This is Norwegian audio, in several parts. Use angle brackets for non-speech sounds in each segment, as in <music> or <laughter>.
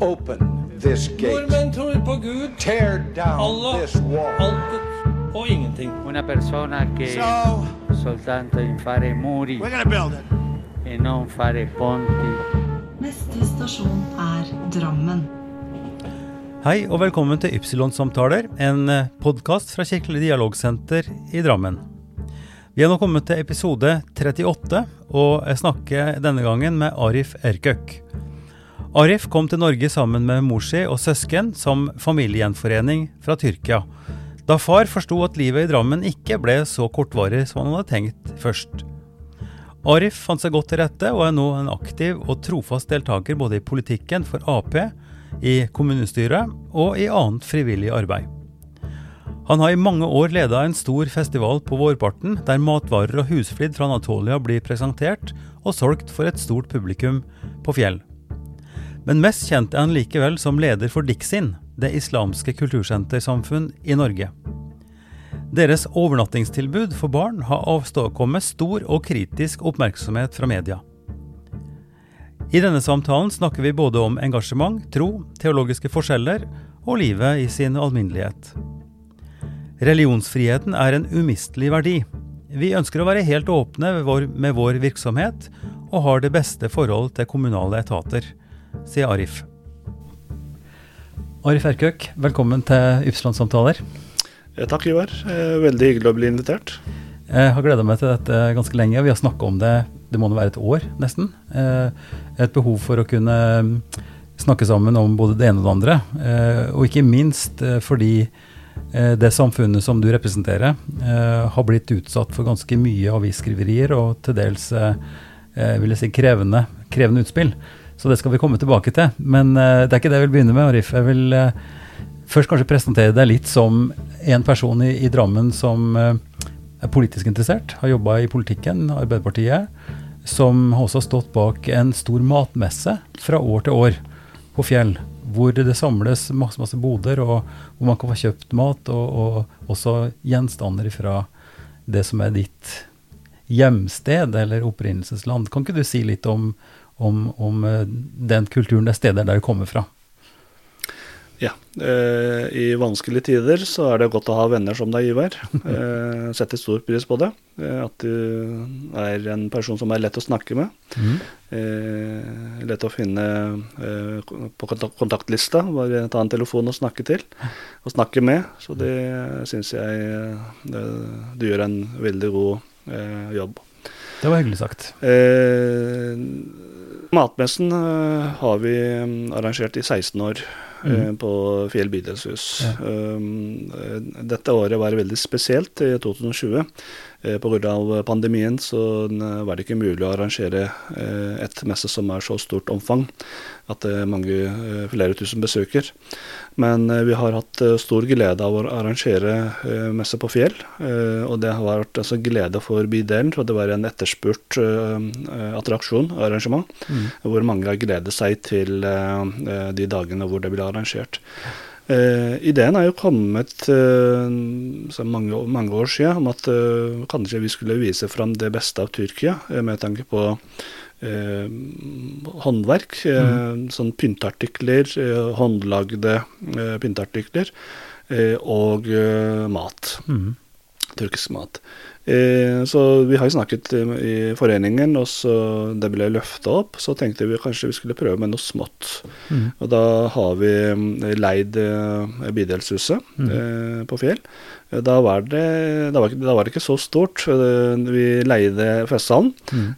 Open this gate. Nordmenn tror på Gud, Tear down Allah, this wall. altet og ingenting. Una persona che So soltanto in fare muri we're gonna build it. e non fare ponti. Neste stasjon er Drammen. Hei og velkommen til Ypsilon-samtaler, en podkast fra Kirkelig dialogsenter i Drammen. Vi er nå kommet til episode 38, og jeg snakker denne gangen med Arif Erkøk. Arif kom til Norge sammen med mor si og søsken som familiegjenforening fra Tyrkia, da far forsto at livet i Drammen ikke ble så kortvarig som han hadde tenkt først. Arif fant seg godt til rette og er nå en aktiv og trofast deltaker både i politikken for Ap, i kommunestyret og i annet frivillig arbeid. Han har i mange år leda en stor festival på vårparten, der matvarer og husflid fra Anatolia blir presentert og solgt for et stort publikum på Fjell. Men mest kjent er han likevel som leder for Dixin, det islamske kultursentersamfunn i Norge. Deres overnattingstilbud for barn har avståkommet stor og kritisk oppmerksomhet fra media. I denne samtalen snakker vi både om engasjement, tro, teologiske forskjeller og livet i sin alminnelighet. Religionsfriheten er en umistelig verdi. Vi ønsker å være helt åpne med vår, virksomhet, og har det beste forhold til kommunale etater, sier Arif. Arif Erkøk, velkommen til Ypsilon-samtaler. Eh, Takk, Ivar. Eh, Veldig hyggelig å bli invitert. Jeg har gleda meg til dette ganske lenge. Vi har snakka om det det må nå være et år, nesten. Eh, Et behov for å kunne snakke sammen om både det ene og det andre. Og ikke minst fordi det samfunnet som du representerer, har blitt utsatt for ganske mye avisskriverier og til dels vil jeg si krevende, krevende utspill. Så det skal vi komme tilbake til. Men eh, det er ikke det jeg vil begynne med, Arif. Jeg vil eh, først kanskje presentere deg litt som en person i, i Drammen som eh, er politisk interessert, har jobba i politikken, Arbeiderpartiet, som også har stått bak en stor matmesse fra år til år på Fjell, hvor det samles masse, masse boder, og hvor man kan få kjøpt mat, og, og også gjenstander fra det som er ditt hjemsted eller opprinnelsesland. Kan ikke du si litt om, om, om eh, den kulturen, det stedet der du kommer fra? Ja. Eh, I vanskelige tider så er det godt å ha venner som deg, Ivar. <laughs> Eh, setter stor pris på det. Eh, at du er en person som er lett å snakke med. Eh, lett å finne eh, på kontaktlista. Bare ta en telefon og snakke til. Og snakke med. Så det syns jeg det, du gjør en veldig god jobb. Det var hyggelig sagt. Eh, matmessen eh, har vi mm, arrangert i 16 år mm. på Fjell bydelshus. Ja. Eh, dette året var veldig spesielt, i 2020. Eh, Pga. pandemien så eh, var det ikke mulig å arrangere eh, et messe som er så stort omfang at det er mange, flere tusen besøker. Men vi har hatt stor glede av å arrangere messe på Fjell. og det har vært altså, glede for bydelen, for det var en etterspurt attraksjon og arrangement, hvor mange har gledet seg til de dagene hvor det blir arrangert. Eh, ideen er jo kommet eh, mange, mange år siden om at eh, kanskje vi skulle vise fram det beste av Tyrkia, eh, med tanke på eh, håndverk. Eh, Sånn pynteartikler, håndlagde eh, pynteartikler, og mat. Mm. Tyrkisk mat. Eh, så vi har jo snakket eh, i foreningen, og så det ble løfta opp. Så tenkte vi kanskje vi skulle prøve med noe smått. Mm. Og da har vi mm, leid bydelshuset mm. eh, på Fjell. Eh, Da var, det, da, var, da var det ikke så stort. Eh, Vi leide festsalen.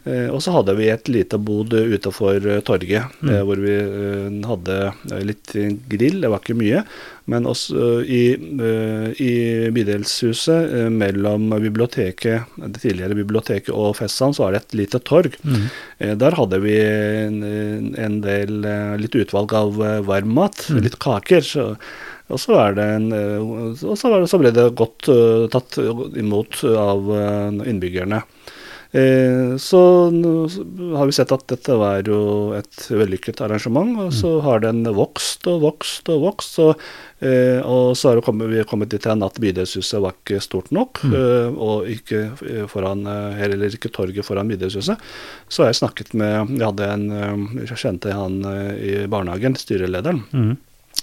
Eh, og så hadde vi et lite bod utenfor eh, torget, eh, hvor vi eh, hadde eh, litt grill. Det var ikke mye. Men også eh, i, eh, i bydelshuset eh, mellom biblioteket, det tidligere biblioteket og Festsand, så er det et lite torg. Eh, Der hadde vi en, en del litt utvalg av varmmat, varm mat, litt kaker. Så, og så, det en, og så, var det, så ble det godt tatt imot av innbyggerne. Eh, så har vi sett at dette var jo et vellykket arrangement, og så har den vokst og vokst og vokst. Så, eh, og så har kommet, vi kommet dit hen at bydelshuset var ikke stort nok, mm. og ikke eh, foran, eh, heller ikke torget foran bydelshuset. Så har jeg snakket med Jeg hadde en eh, Jeg kjente han eh, i barnehagen, styrelederen. Mm.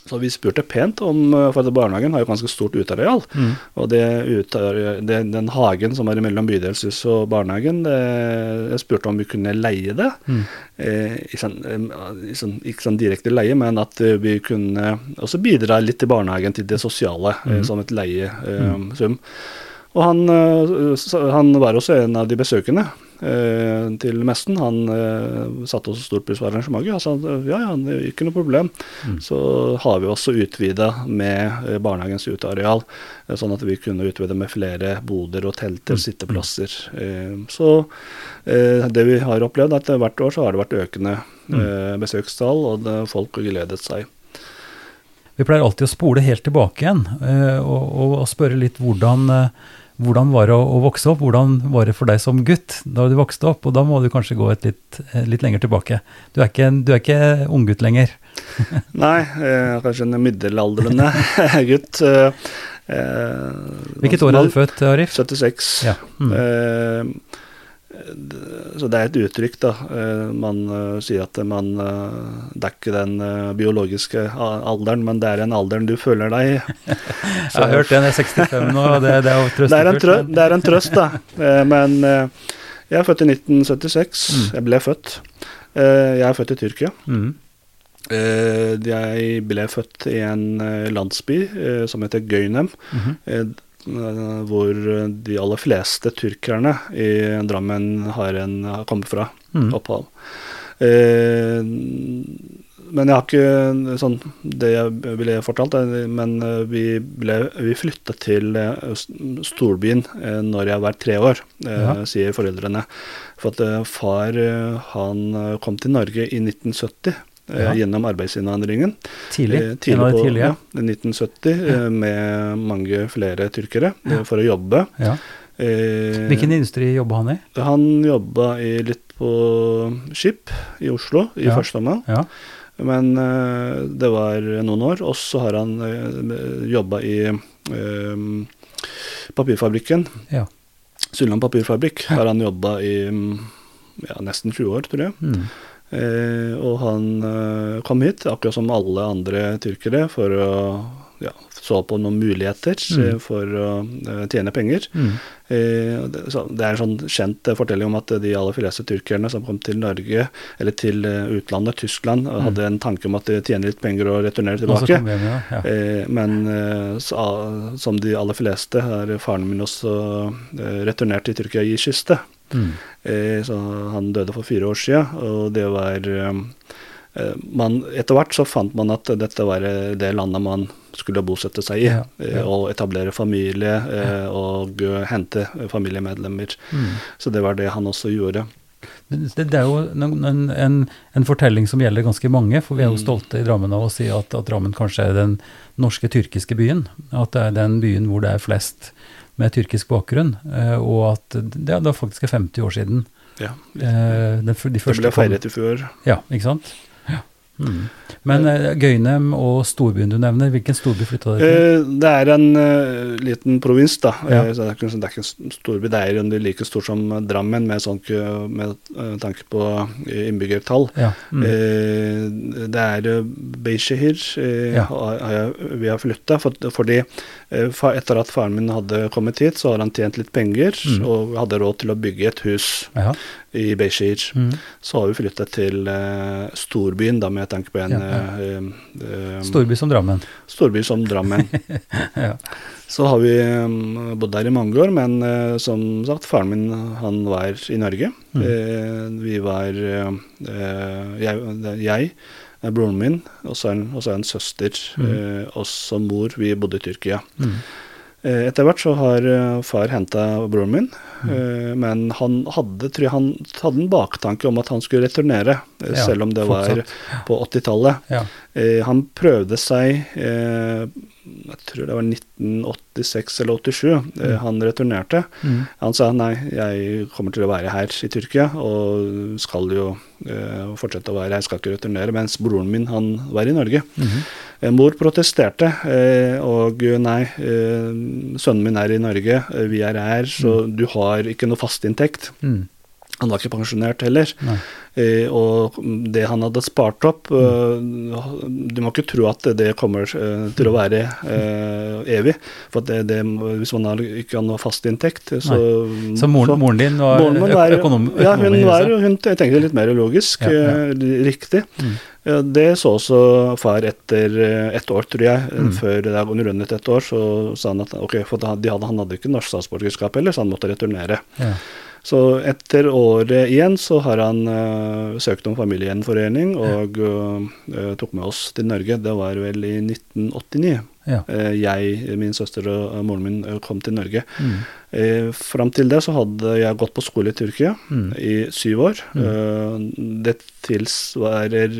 Så vi spurte pent om eh, For barnehagen har jo ganske stort uteareal. Mm. Og det, uteare- det, den hagen som er mellom bydelshuset og barnehagen, det, jeg spurte om vi kunne leie det. Mm. Eh, ikke, sånn, eh, sånn, ikke sånn direkte leie, men at eh, vi kunne også bidra litt til barnehagen, til det sosiale, eh, som et leiesum. Og han, eh, han var også en av de besøkende eh, til messen. Han eh, satte også stort pris på arrangementet. Han sa ja, ja, det er ikke noe problem. Så har vi også utvida med eh, barnehagens uteareal, eh, sånn at vi kunne utvide med flere boder og telter, sitteplasser. Eh, Så eh, det vi har opplevd, er at hvert år så har det vært økende eh, besøkstall, og det, folk har gledet seg. Vi pleier alltid å spole helt tilbake igjen eh, og, og, og spørre litt hvordan, eh, hvordan var det å, å vokse opp? Hvordan var det for deg som gutt da du vokste opp? Og da må du kanskje gå et litt, eh, litt lenger tilbake. Du er ikke, du er ikke unggutt lenger. <laughs> Nei, eh, kanskje en middelaldrende <laughs> gutt. eh, eh, Hvilket år er du født, Arif? 76. Ja. Mm. Eh, så det er et uttrykk, da. Eh, man eh, sier at man dekker Det er ikke den eh, biologiske alderen, men det er en alderen du føler deg i. <laughs> Jeg har hørt den, jeg er 65 nå, og det, det er jo trøstefullt. Det, det er en trøst, da. Eh, men eh, jeg er født i 1976. Mm. Jeg ble født. Eh, jeg er født i Tyrkia. Mm. Eh, jeg ble født i en eh, landsby eh, som heter Gøynem, Mm -hmm. eh, hvor de aller fleste tyrkerne i Drammen har, en, har kommet fra. Mm. Opphav. Eh, men jeg har ikke sånn det jeg ville fortalt, eh, men eh, vi, ble, vi flyttet til eh, storbyen eh, når jeg var tre år, eh, Ja. sier foreldrene. For at eh, far eh, han eh, kom til Norge i 1970 eh, Ja. gjennom arbeidsinnvandringen. Tidlig. Eh, tidlig av de på tidlige. ja, 1970 eh, med mange flere tyrkere eh, for å jobbe. Ja. Eh, Hvilken industri jobba han i? han jobba i, litt på skip i Oslo i Ja. første omgang. Ja. Men eh, det var noen år. Og så har han uh, jobba i eh, papirfabrikken. Ja. Suldal papirfabrikk har han jobba i mm, ja, nesten 20 år, tror jeg. Mm. Eh, og han eh, kom hit, akkurat som alle andre tyrkere, for å ja, så på noen muligheter Mm. eh, for å eh, tjene penger. Mm. Det, så, det er en sånn kjent fortelling om at de aller fleste tyrkerne som kom til Norge, eller til utlandet, Tyskland, mm. hadde en tanke om at de tjener litt penger og returnerer tilbake. hjem, ja. ja. Eh, men så, som de aller fleste har faren min også returnert til Tyrkia i kiste. Mm. Eh, så han døde for fire år siden, og det var eh, eh, man, Etter hvert så fant man at dette var eh, det landet man skulle bosette seg i. Ja, eh, ja. Og etablere familie ja. og eh, hente familiemedlemmer. Mm. Så det var det han også gjorde. Det, det er jo en, en, en, fortelling som gjelder ganske mange, for vi er jo Mm. stolte i Drammen av å si at, at Drammen kanskje er den norske tyrkiske byen. At det er den byen hvor det er flest med tyrkisk bakgrunn, eh, og at det, det faktisk er 50 år siden. Ja. Eh, den, f- de Det ble feiret i fjor. Ja, ikke sant? Mm. Men uh, Gøynem og storbyen du nevner, hvilken storby flytta dere til? Uh, Det er en uh, liten provins, da. Ja. Det, er ikke, det er ikke en storby. Det er jo like stor som Drammen, med, sånn, med tanke på innbyggertall. Ja. Mm. Det er eh, Beishehir eh, Ja. vi har flytta. For, fordi etter at faren min hadde kommet hit, så har han tjent litt penger Mm. og hadde råd til å bygge et hus i Beishehir. Mm. Så har vi flyttet til storbyen, da, med tanke på en Ja, ja. eh, Storby som Drammen. storby som Drammen. <laughs> Ja. Så har vi bodd der i mange år, men eh, som sagt, faren min han var i Norge. Mm. Eh, vi var jeg, jeg, broren min, og så en, og en søster, Mm. og så mor. Vi bodde i Tyrkia. Mm. Etter hvert så har far henta broren min, eh, men han hadde, tror jeg han hadde en baktanke om at han skulle returnere, eh, Ja, selv om det var på 80-tallet. Ja. Eh, han prøvde seg eh, Jeg tror det var 1986 eller 87. Eh, han returnerte. Mm. Han sa nei, jeg kommer til å være her i Tyrkia og skal jo eh, fortsette å være her, skal ikke returnere. Mens broren min han var i Norge. Mhm. Eh, Mor protesterte, og nei, sønnen min er i Norge, vi er her, så du har ikke noe fastinntekt. Mm. Han var ikke pensjonert heller. Nei. Eh, og det han hadde spart opp eh, Du må ikke tro at det kommer eh, til å være evig. For det, det, hvis man har, ikke har noe fast inntekt, så Så moren, moren din var Moren min ø- var- økonom, Ja, hun, økonom var, hun tenkte litt mer logisk. Ja, ja. Riktig. Mm. Det så også far etter ett år, tror jeg. Mm. Før det hadde rundet et år, så sa han at ok, for han hadde ikke norsk statsborgerskap heller, så han måtte returnere. Ja. Så etter året igjen så har han uh, søkt om familiegjenforening og uh, tok med oss til Norge. Det var vel i 1989. Ja. Eh, jeg, min søster og moren min kom til Norge. Mm. Fram til det så hadde jeg gått på skole i Tyrkia Mm. i syv år. Mm. det tilsvarer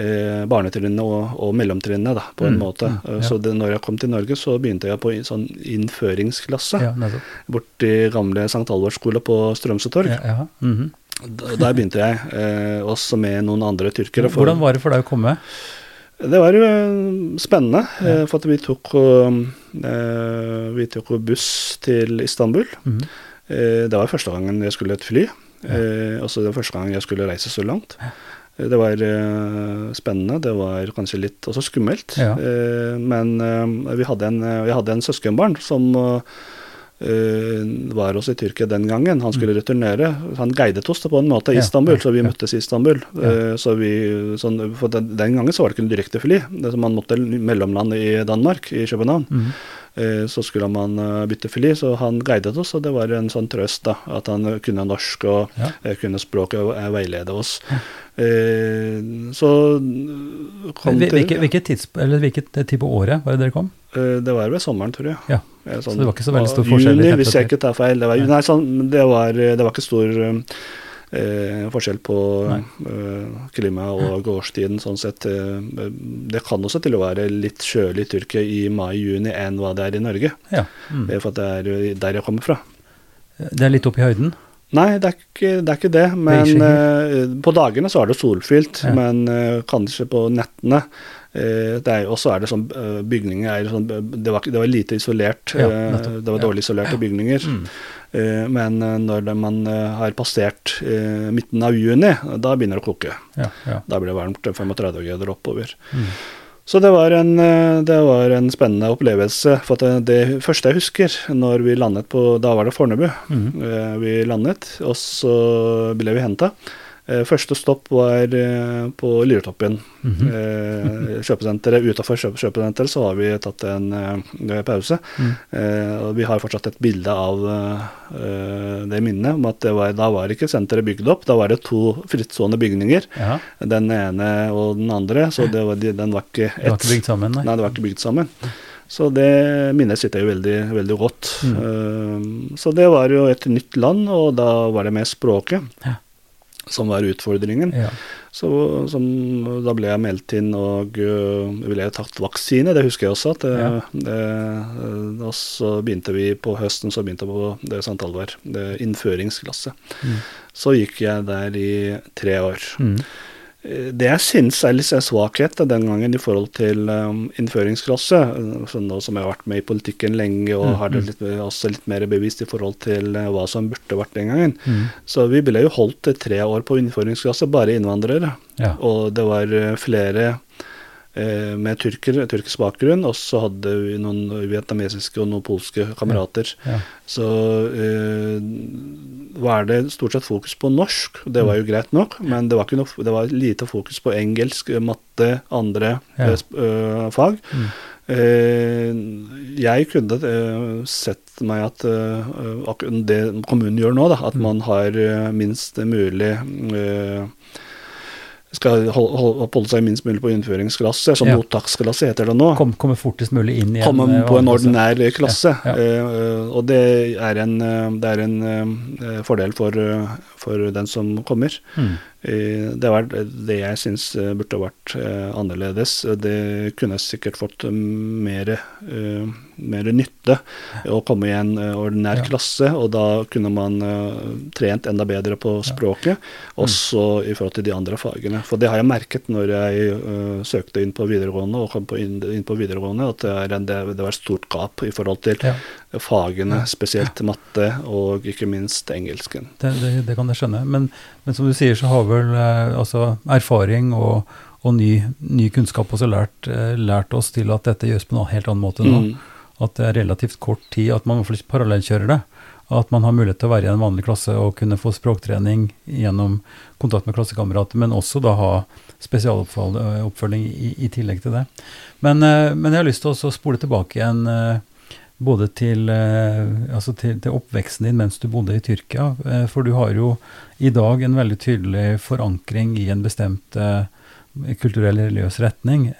eh, barnetrinnet og, og mellomtrinnet, da, på en Mm, måte. mm, ja. Så det, når jeg kom til Norge, så begynte jeg på en sånn innføringsklasse. ja. Borti gamle St. Halvards skole på Strømsøtorg. Ja. Mhm. D- Der begynte jeg, eh, også med noen andre tyrkere. for- Hvordan var det for deg å komme? Det var jo eh, spennende, eh, for vi tok, eh, vi tok buss til Istanbul. -hmm. Eh, det var første gangen jeg skulle et fly. Ja. Eh, også det første gangen jeg skulle reise så langt. Det var eh, spennende, det var kanskje litt også skummelt. Ja. Eh, men eh, vi hadde en, vi hadde en søskenbarn som var også i Tyrkia den gangen. Han skulle returnere. Han guidet oss på en måte i Mm. Istanbul, så vi møttes i Istanbul. Så vi, så for den, gangen så var det ikke noe direkte fly. Man måtte mellomlande i Danmark, i København. Mhm. Eh, Så skulle man eh, bytte fly, så han guidet oss, og det var en sånn trøst da, at han kunne norsk og Ja. eh, kunne språket og veilede oss. Så kom Hvil- til Hvilket, tids, eller hvilket tid på året var det dere kom? Det var ved sommeren, tror jeg. Ja, Sånn, så det var ikke så veldig stor forskjell Juni, hvis jeg ikke tar feil. Det var, nei, sånn, det var, det var ikke stor eh, forskjell på eh, klima og årstiden, sånn sett. Eh, det kan også til å være litt kjølig i Tyrkia i mai-juni enn hva det er i Norge. Ja. Mm. Det er for at det er der jeg kommer fra. Det er litt opp i høyden? Nei, det er ikke det, er ikke det men eh, på dagene så er det solfylt, Ja. men eh, kanskje på nettene eh, det er, Og så er det sånn eh, bygninger er sånn, det, var, det var lite isolert. Ja, eh, det var dårlig isolerte bygninger. Mm. Eh, men eh, når man eh, har passert midten av juni, da begynner det å koke. Ja, ja. Da blir det varmt 35 grader oppover. Mm. Så det var, en, det var en spennende opplevelse. For det, det første jeg husker, når vi landet på Da var det Fornebu. Eh, Vi landet, og så ble vi henta. Første stopp var eh, på Lyretoppen. Mhm. Eh, Kjøpesenteret. Utafor kjøp kjøpesenteret så har vi tatt en eh, pause. Mm. Eh, og vi har fortsatt et bilde av eh, det minnet om at det var, da var ikke senteret bygd opp. Da var det to frittstående bygninger. ja. Den ene og den andre, så det var, den var ikke Det var ikke bygd sammen, nei? Nei, det var ikke bygd sammen. Så det minnet sitter jo veldig, veldig godt. Mm. Eh, så det var jo et nytt land, og da var det med språket Ja. Som var utfordringen. Ja. Så som, da ble jeg meldt inn og uh, ville jeg tatt vaksine, det husker jeg også. At, det, Ja. det, øh, og så begynte vi på høsten så begynte jeg på det St. Alvar, det innføringsklasse. Mm. Så gikk jeg der i tre år. Mm. Det jeg syns er litt sånn svakhet den gangen i forhold til um, innføringsklasse, eh, nå som jeg har vært med i politikken lenge og Mm, har det mm. litt, også litt mer bevist i forhold til uh, hva som burde vært den gangen, Mm. så vi ble jo holdt eh, tre år på innføringsklasse, bare innvandrere. Ja. Og det var flere med tyrker, tyrkisk bakgrunn, og så hadde vi noen vietnamesiske og noen polske kamerater. Ja. Så eh, var det stort sett fokus på norsk, det var jo greit nok, men det var, noe, det var lite fokus på engelsk, matte, andre Ja. eh, eh, fag. Mm. Eh, jeg kunne eh, sett meg at eh, det kommunen gjør nå, da, at Mm. man har eh, minst mulig eh, skal holde, seg minst mulig på innføringsklasse, som Ja. mottaksklasse heter det nå. Kom, komme fortest mulig inn i Komme en, eh, på en ordinær klasse. Ja, ja. Eh, og det er en, eh, det er en fordel for, for den som kommer. Mm. Eh, Det var det jeg syns eh, burde vært eh, annerledes. Det kunne sikkert fått eh, mer, eh, mer nytte å komme i en eh, ordinær Ja. klasse, og da kunne man eh, trent enda bedre på språket, Mm. også i forhold til de andre fagene. For det har jeg merket når jeg eh, søkte inn på videregående, og kom inn, på videregående, at det, er det, det var et stort gap i forhold til Ja. Fagene, spesielt matte og ikke minst engelsken. Det, det, det kan jeg skjønne. Men, men som du sier, så har vel eh, altså erfaring og, og ny, ny kunnskap også lært, eh, lært oss til at dette gjøres på en helt annen måte nå. Mm. At det er relativt kort tid, at man i hvert fall ikke parallellkjører det. At man har mulighet til å være i en vanlig klasse og kunne få språktrening gjennom kontakt med klassekamerater, men også da ha spesialoppfølging i, i tillegg til det. Men, eh, men jeg har lyst til å spole tilbake igjen eh, både til, eh, altså til, til oppveksten din mens du bodde i Tyrkia. eh, For du har jo i dag en veldig tydelig forankring i en bestemt eh, kulturell religiøs retning.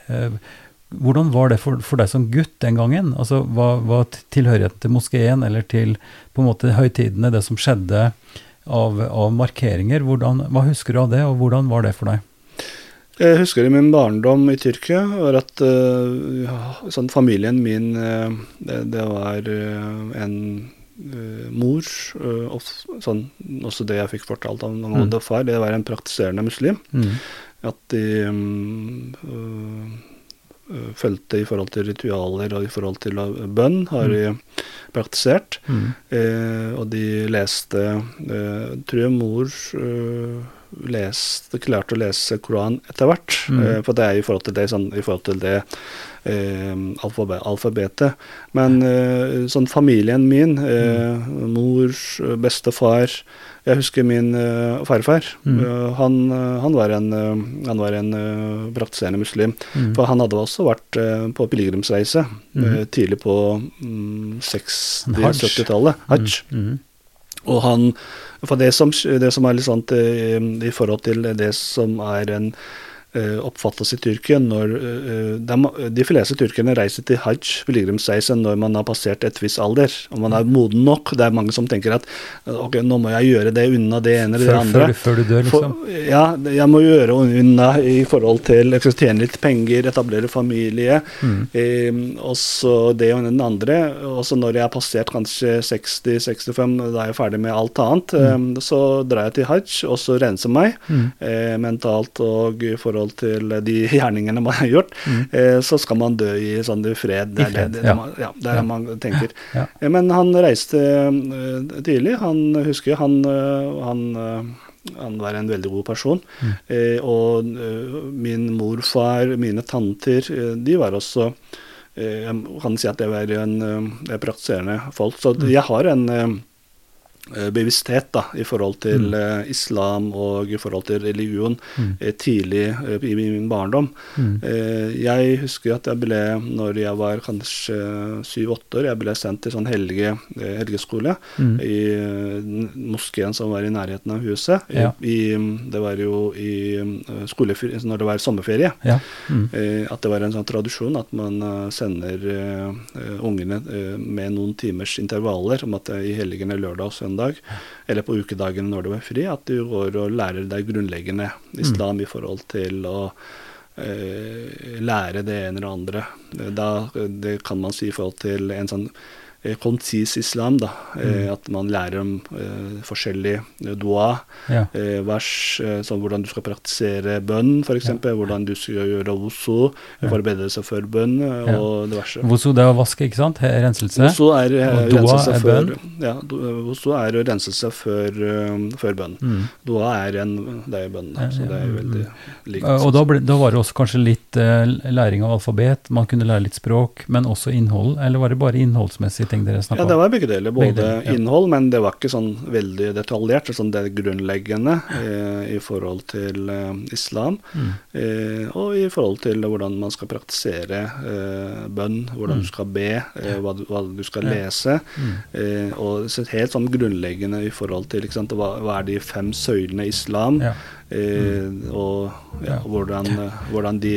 Hvordan var det for, for deg som gutt den gangen? Altså, Hva var tilhørigheten til moskeen eller til på en måte høytidene, det som skjedde av, av markeringer? Hvordan, hva husker du av det, og hvordan var det for deg? Jeg husker i min barndom i Tyrkia var at eh, ja, sånn familien min eh, det, det var eh, en eh, mor eh, og sånn, Også det jeg fikk fortalt om noen mm. far, det var en praktiserende muslim. Mm. At de um, fulgte i forhold til ritualer og i forhold til bønn, har de praktisert. Mm. Eh, og de leste eh, Tror jeg mor eh, leste, klarte å lese Koran etter hvert. Mm. Eh, for det er i forhold til det, sånn, i forhold til det eh, alfabe- alfabetet. Men eh, sånn familien min, eh, mor, bestefar Jeg husker min farfar. Mm. Han, han var en, han var en praktiserende muslim. Mm. For han hadde også vært på pilegrimsreise Mm. tidlig på mm, 60-70-tallet. Hajj. Og han For det som, det som er litt sant til, i forhold til det som er en eh, oppfattes i Tyrkia når eh, de, de fleste tyrkerne reiser til hajj, pilegrimsreise, når man har passert et visst alder. Og man er moden nok. Det er mange som tenker at ok, nå må jeg gjøre det unna det ene eller det Før, andre. før, du, før du dør, liksom? For, ja, jeg må gjøre unna i forhold til å tjene litt penger, etablere familie. Mm. Eh, og så det og den andre. Og så når jeg har passert kanskje 60-65, da er jeg ferdig med alt annet, eh, så drar jeg til hajj og så renser meg Mm. eh, mentalt og i forhold til de gjerningene man har gjort. Eh, så skal man dø i sånn i fred. Det er det, det, ja. man, ja, det er Ja. man tenker. Ja. Eh, Men han reiste eh, tidlig. Han husker han, eh, han han var en veldig god person. Mm. Eh, og min morfar, mine tanter, de var også eh, Jeg kan si at det var en eh, praktiserende folk. Så Mm. jeg har en bevissthet da, i forhold til Mm. eh, islam og i forhold til religion Mm. eh, tidlig eh, i min barndom. Mm. Eh, jeg husker at jeg ble, når jeg var kanskje syv-åtte år, jeg ble sendt til sånn helge, eh, helgeskole Mm. i eh, moskeen som var i nærheten av huset. Ja. i, det var jo i eh, skoleferie, når det var sommerferie. Ja. Mm. Eh, at det var en sånn tradisjon at man eh, sender eh, eh, ungene eh, med noen timers intervaller om at i helgene lørdag og søndag, eller på ukedagene når du er fri, at du går og lærer deg grunnleggende islam i forhold til å eh, lære det ene eller andre. Da, eh, det kan man si i forhold til en sånn konsis islam, da. mm. At man lærer om uh, eh, dua, Ja. uh, vers, uh, som hvordan du skal praktisere bønn, f.eks. eksempel Hvordan du skal gjøre wusu, forberedelse for bønn, eh, Ja. og diverse. Wuzu det er å vaske, ikke sant? Renselse. Wuzu er eh, Og dua er før, bønn? Ja, wuzu er jo renselse før, eh, før bønn. Mm. Dua er en det er bønn, da, så det er veldig likt. Eh, Og da, ble, da var det også kanskje litt eh, læring av alfabet, man kunne lære litt språk, men også innhold, eller var det bare innholdsmessige ting dere Ja, det om? var begge deler. Både Begge deler, ja. innhold, men det var ikke sånn veldig detaljert. Sånn det grunnleggende eh, i forhold til eh, islam. Mm. Eh, og i forhold til hvordan man skal praktisere eh, bønn, hvordan du skal be, eh, hva, du, hva du skal Mm. Ja. lese. Mm. Eh, og så helt sånn grunnleggende i forhold til sant, hva, hva er de fem søylene i islam. Ja. Eh, og ja, hvordan, eh, hvordan de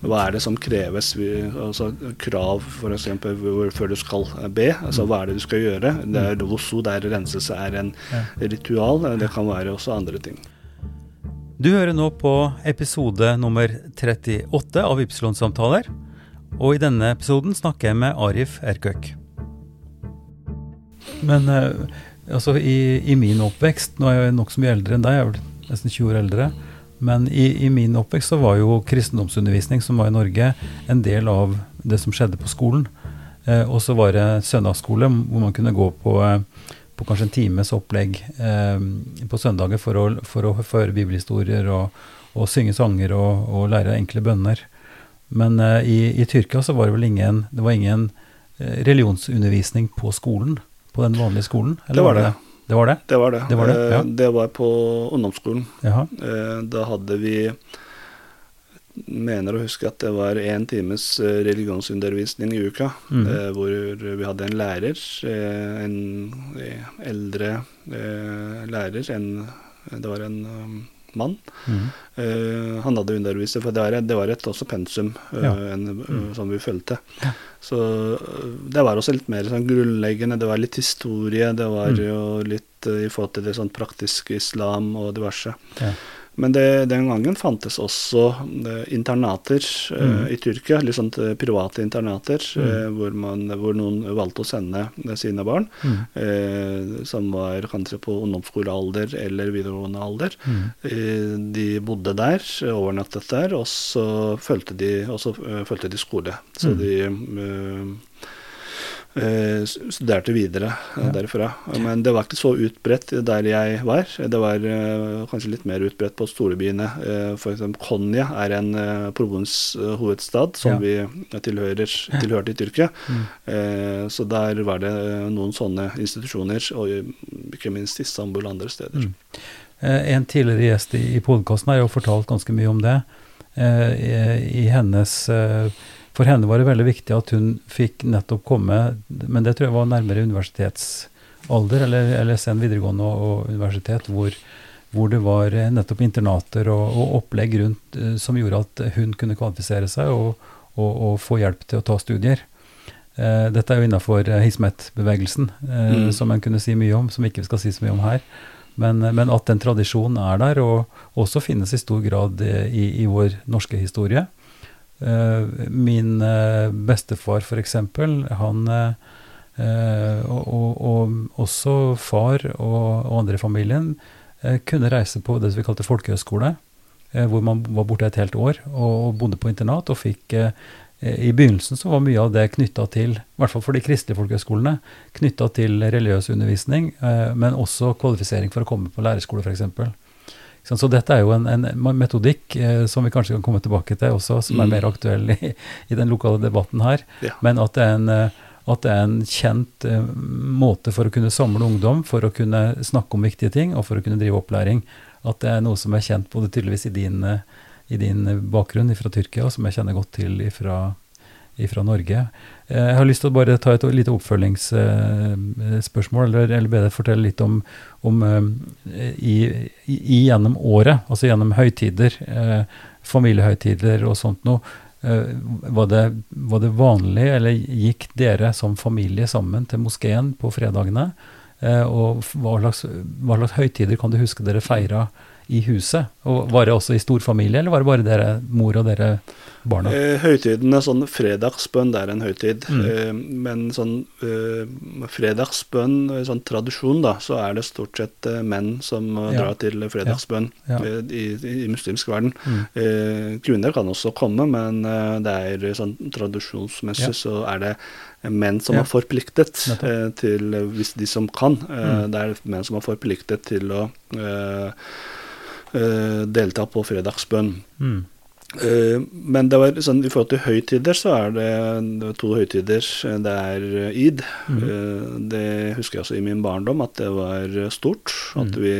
Hva er det som kreves? Altså Krav f.eks. før du skal be. altså Hva er det du skal gjøre? Det er Wosu, der renselse er en ritual. Det kan være også andre ting. Du hører nå på episode nummer 38 av Ypsilon-samtaler. Og i denne episoden snakker jeg med Arif Erkøk. Men eh, altså i, i min oppvekst Nå er jeg nokså mye eldre enn deg, jeg er vel nesten 20 år eldre. Men i, i min oppvekst så var jo kristendomsundervisning som var i Norge, en del av det som skjedde på skolen. Eh, og så var det søndagsskole hvor man kunne gå på, eh, på kanskje en times opplegg eh, på søndager for å, for å høre bibelhistorier og, og synge sanger og, og, lære enkle bønner. Men eh, i, i, Tyrkia så var det vel ingen, det var ingen eh, religionsundervisning på skolen? På den vanlige skolen? det var det. det? Det var det? Det var det. Det var, det, Eh, ja. det var på ungdomsskolen. Jaha. Eh, Da hadde vi mener å huske at det var én times eh, religionsundervisning i uka. mm. eh, Hvor vi hadde en lærer, en eldre lærer, en, det var en um, mann. Mm. Eh, han hadde undervist, for det var, det var et også pensum eh, Ja. en, Mm. som vi fulgte. Så eh, det var også litt mer sånn grunnleggende. Det var litt historie, det var Mm. jo litt i forhold til det sånn praktiske islam og diverse. Ja. Men det, den gangen fantes også eh, internater eh, Mm. i Tyrkia, litt sånt eh, private internater, Mm. hvor, man, hvor noen valgte å sende sine barn, Mm. eh, som var kanskje på ungdomsskolealder eller videregående alder. Mm. Eh, de bodde der, overnattet der, og så fulgte de, de skole. Så Mm. de eh, studerte videre eh, Ja. derfra. Men det var ikke så utbredt der jeg var. Det var eh, kanskje litt mer utbredt på storebyene. Eh, for eksempel Konya er en provinshovedstad som Ja. vi tilhører, tilhørte i Tyrkia. Mm. Eh, så der var det eh, noen sånne institusjoner, og ikke minst Istanbul og andre steder. Mm. Eh, En tidligere gjest i, podkasten har jo fortalt ganske mye om det. Eh, i, hennes eh, For henne var det veldig viktig at hun fikk nettopp komme Men det tror jeg var nærmere universitetsalder, eller, eller sen videregående og, og universitet, hvor, hvor det var eh, nettopp internater og, og opplegg rundt eh, som gjorde at hun kunne kvalifisere seg og, og, få hjelp til å ta studier. Eh, dette er jo innafor Hismet-bevegelsen, eh, Mm. som en kunne si mye om, som ikke vi skal si så mye om her. Men, men at den tradisjonen er der, og også finnes i stor grad i, i vår norske historie. Eh, min eh, bestefar, eksempel, han eh, og, og, og også far og, og andre i familien kunne reise på det vi kalte folkehøyskole, eh, hvor man var borte et helt år og, bodde på internat og fikk i begynnelsen så var mye av det knytta til, i hvert fall for de kristelige folkehøyskolene, knytta til religiøs undervisning, men også kvalifisering for å komme på lærerskole, f.eks. Så dette er jo en, en metodikk eh, som vi kanskje kan komme tilbake til også, som er Mm. mer aktuell i, i den lokale debatten her. Ja. Men at det er en, eh, det er en kjent eh, måte for å kunne samle ungdom, for å kunne snakke om viktige ting, og for å kunne drive opplæring. At det er noe som er kjent både tydeligvis i din, eh, i din bakgrunn fra Tyrkia, og som jeg kjenner godt til fra Norge. Eh, Jeg har lyst til å bare ta et lite oppfølgingsspørsmål, eller, eller be deg fortelle litt om, om eh, i, i, gjennom året, altså gjennom høytider, eh, familiehøytider og sånt noe. Var det, var det vanlig, eller gikk dere som familie sammen til moskeen på fredagene? Og hva slags, hva slags høytider kan du huske dere feira i huset? Og Var det også i storfamilie, eller var det bare dere, mor og dere barna? Eh, er sånn fredagsbønn, det er en høytid. Mm. Eh, men sånn eh, fredagsbønn, eh, sånn tradisjon, da, så er det stort sett eh, menn som eh, Ja. drar til fredagsbønn Ja. eh, i, i, muslimsk verden. Mm. Eh, kvinner kan også komme, men det er sånn tradisjonsmessig Ja. så er det menn som Ja. er forpliktet til, hvis de som kan, Mm. det er menn som er forpliktet til å delta på fredagsbønn. Mm. Eh, men det var sånn, i forhold til høytider, så er det, det to høytider. Det er eh, id. Mm. Eh, det husker jeg også i min barndom, at det var stort. At Mhm. vi,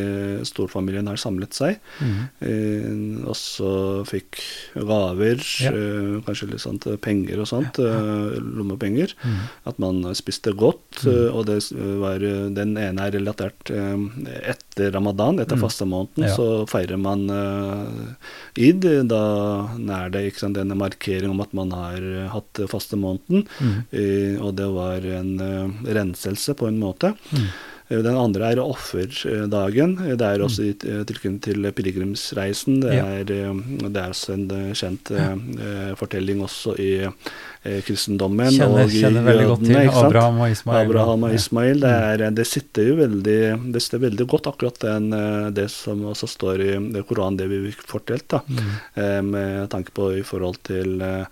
storfamilien har samlet seg. Mm. Eh, og så fikk gaver, Ja. eh, kanskje litt sånt eh, penger og sånt. eh, lommepenger. Mm. At man spiste godt. Eh, og det var, eh, den ene er relatert eh, etter ramadan, etter Mm. fastemåneden, Ja. så feirer man uh, id. Da er det sant, denne markering om at man har eh, hatt fastemåneden. Mm. Uh, og det var en uh, renselse på en måte. Mm. Eh, Den andre er offerdagen. Det er også i eh, tilknytning til pilegrimsreisen. Det Ja. er, eh, det er også en eh, kjent eh, eh, fortelling også i eh, kristendommen Kjenner, og i kjenner veldig godt til? Abraham og Ismail. Abraham og Ismail. Det, er, det sitter jo veldig det sitter veldig godt, akkurat den, eh, det som også står i Koranen, det vi fikk fortalt. da, Mm. eh, Med tanke på i forhold til eh,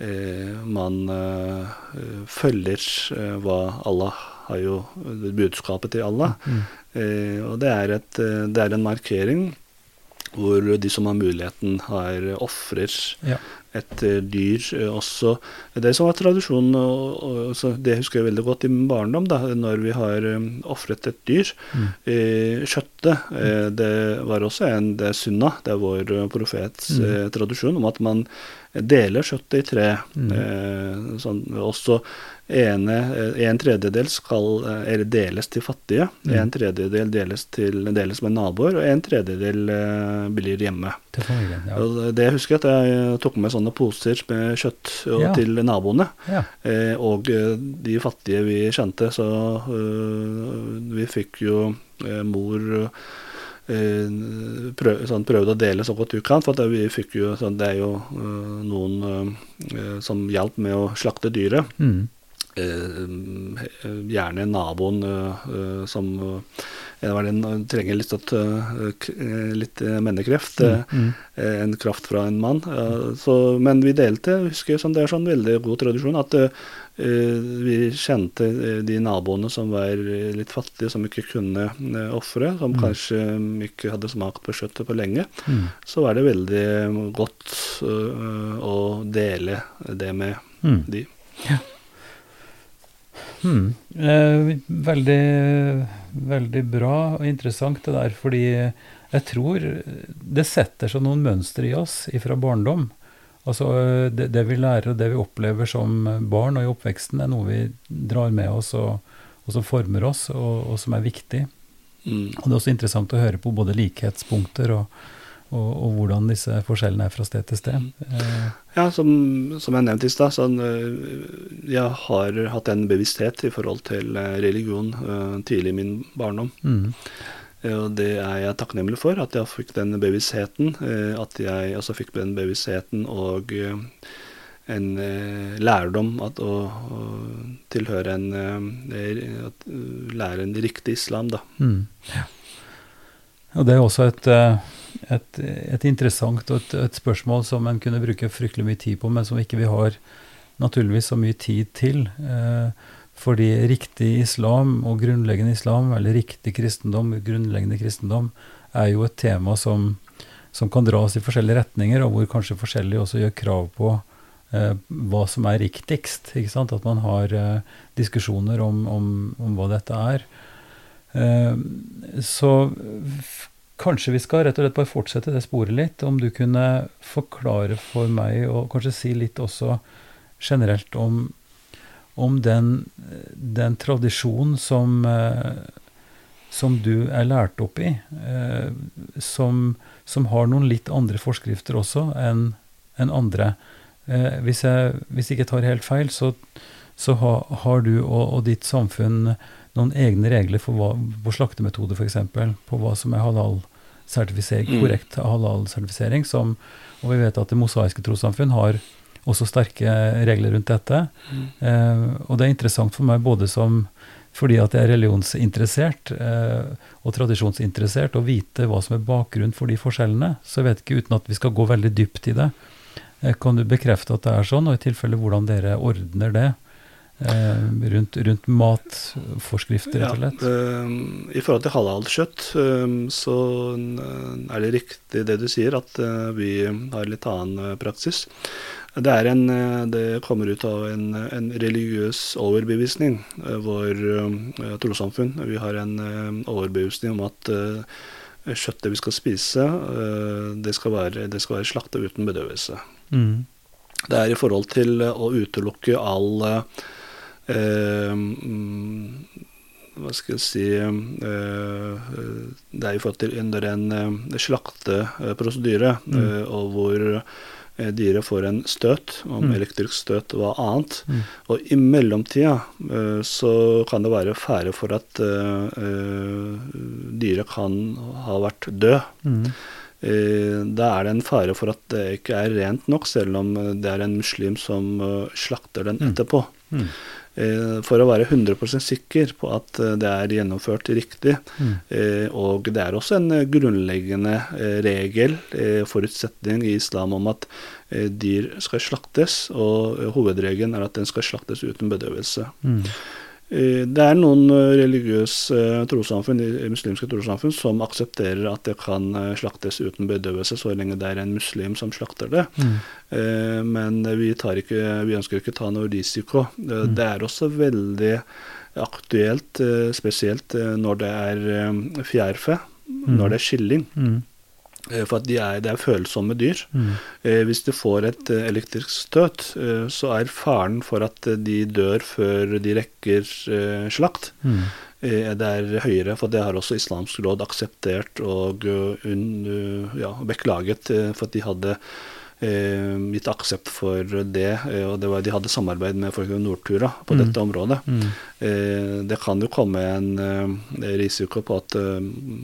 eh, man eh, følger eh, hva Allah har jo budskapet til Allah. Mm. Eh, og det er, et, eh, det er en markering hvor de som har muligheten, har ofrer Ja. et eh, dyr også. Det som var tradisjonen, og, og, det husker jeg veldig godt i min barndom, da, når vi har um, ofret et dyr. Mm. Eh, kjøttet, eh, det var også en det er sunna, det er vår profets Mm. tradisjon, om at man deler kjøttet i tre. Mm. Eh, sånn, også ene, eh, en tredjedel skal eh, eller deles til fattige, Mm. en tredjedel deles, til, deles med naboer, og en tredjedel eh, blir hjemme. Familien. Ja. Og det husker jeg at jeg tok med sånne poser med kjøtt og, Ja. til naboene. ja. Eh, og eh, de fattige vi kjente, så uh, vi fikk jo eh, mor eh, prøv, sånn, prøvde å dele så godt du kan, for vi fikk jo sånn, Det er jo øh, noen øh, som hjalp med å slakte dyret. Mm. Eh, gjerne naboen som øh, trenger litt, at, eh, litt eh, mennekreft. Mm, Mm. eh, en kraft fra en mann. Så, men vi delte. jeg husker sånn, Det er sånn veldig god tradisjon at eh, vi kjente eh, de naboene som var eh, litt fattige, som ikke kunne ofre, som Mm. kanskje mm, ikke hadde smakt på kjøttet på lenge. Mm. Så var det veldig godt eh, å dele det med Mm. de. Hmm. Eh, veldig, veldig bra og interessant det der, fordi jeg tror det setter seg noen mønstre i oss fra barndom. Altså det, det vi lærer og det vi opplever som barn og i oppveksten, er noe vi drar med oss og, og som former oss, og, og som er viktig. Mm. Og det er også interessant å høre på både likhetspunkter og, og, og hvordan disse forskjellene er fra sted til sted. Mm. Ja, som, som jeg nevnte i stad, sånn, eh, jeg har hatt en bevissthet i forhold til eh, religion eh, tidlig i min barndom. mm, Eh, Og det er jeg takknemlig for, at jeg fikk den bevisstheten. eh, At jeg også fikk den bevisstheten og eh, en eh, lærdom at å, å tilhøre en eh, at, eh, Lære en riktig islam, da. Mm. Og det er også et, eh, et, et interessant og et, et spørsmål som en kunne bruke fryktelig mye tid på, men som ikke vi har naturligvis så mye tid til. Eh, fordi riktig islam og grunnleggende islam, eller riktig kristendom, grunnleggende kristendom, er jo et tema som, som kan dras i forskjellige retninger, og hvor kanskje forskjellige også gjør krav på eh, hva som er riktigst. ikke sant? At man har eh, diskusjoner om, om, om hva dette er. Eh, så kanskje vi skal rett og slett bare fortsette det sporet litt. Om du kunne forklare for meg, og kanskje si litt også generelt om, om den, den tradisjonen som, eh, som du er lært opp i, eh, som, som har noen litt andre forskrifter også enn en andre. Eh, hvis, jeg, hvis jeg ikke tar helt feil, så, så ha, har du og, og ditt samfunn noen egne regler for hva, på slaktemetode f.eks., på hva som er halal-sertifisering, Mm. korrekt halal-sertifisering, som, og vi vet at det mosaiske trossamfunn har også sterke regler rundt dette. Eh, og det er interessant for meg både som fordi at jeg er religionsinteressert eh, og tradisjonsinteressert, å vite hva som er bakgrunnen for de forskjellene. Så jeg vet ikke, uten at vi skal gå veldig dypt i det, eh, kan du bekrefte at det er sånn, og i tilfelle hvordan dere ordner det rundt, rundt matforskrifter, rett og slett? eh, I forhold til halalkjøtt, eh, så eh, er det riktig det du sier, at eh, vi har litt annen eh, praksis. Det, er en, eh, det kommer ut av en, en religiøs overbevisning. eh, Vår eh, trossamfunn vi har en eh, overbevisning om at eh, kjøttet vi skal spise, eh, det skal være, det skal være slakta uten bedøvelse. Mm. Det er i forhold til å utelukke all eh, hva skal jeg si eh, Det er forhold til under en eh, slakteprosedyre, Mm. eh, og hvor eh, dyret får en støt, om Mm. elektrisk støt hva annet. Mm. Og i mellomtida eh, så kan det være fare for at eh, eh, dyret kan ha vært død. Mm. Eh, Da er det en fare for at det ikke er rent nok, selv om eh, det er en muslim som eh, slakter den Mm. etterpå. Mm. Eh, For å være 100% sikker på at eh, det er gjennomført riktig. Mm. Eh, Og det er også en grunnleggende regel, forutsetning i islam om at dyr skal slaktes, og hovedregelen er at den skal slaktes uten bedøvelse. Mm. Eh, Det er noen eh, religiøse trossamfunn, muslimske trossamfunn som aksepterer at det kan eh, slaktes uten bedøvelse så lenge det er en muslim som slakter det. Mm. Eh, Men vi, tar ikke, vi ønsker ikke ta noe risiko. Eh, Mm. Det er også veldig aktuelt, eh, spesielt eh, når det er fjærfe, mm. når det er skilling. Eh, For at de er, det er følsomme dyr. Mm. Eh, Hvis de får et eh, elektrisk støt, eh, så er faren for at eh, de dør før de rekker eh, slakt, Mm. eh, det er høyere. For det har også Islamsk råd akseptert og uh, un, uh, ja, beklaget for at de hadde gitt aksept for det. eh, Og det var, de hadde samarbeid med folk Nortura på Mm. dette området. Mm. Eh, Det kan jo komme en eh, risiko på at eh,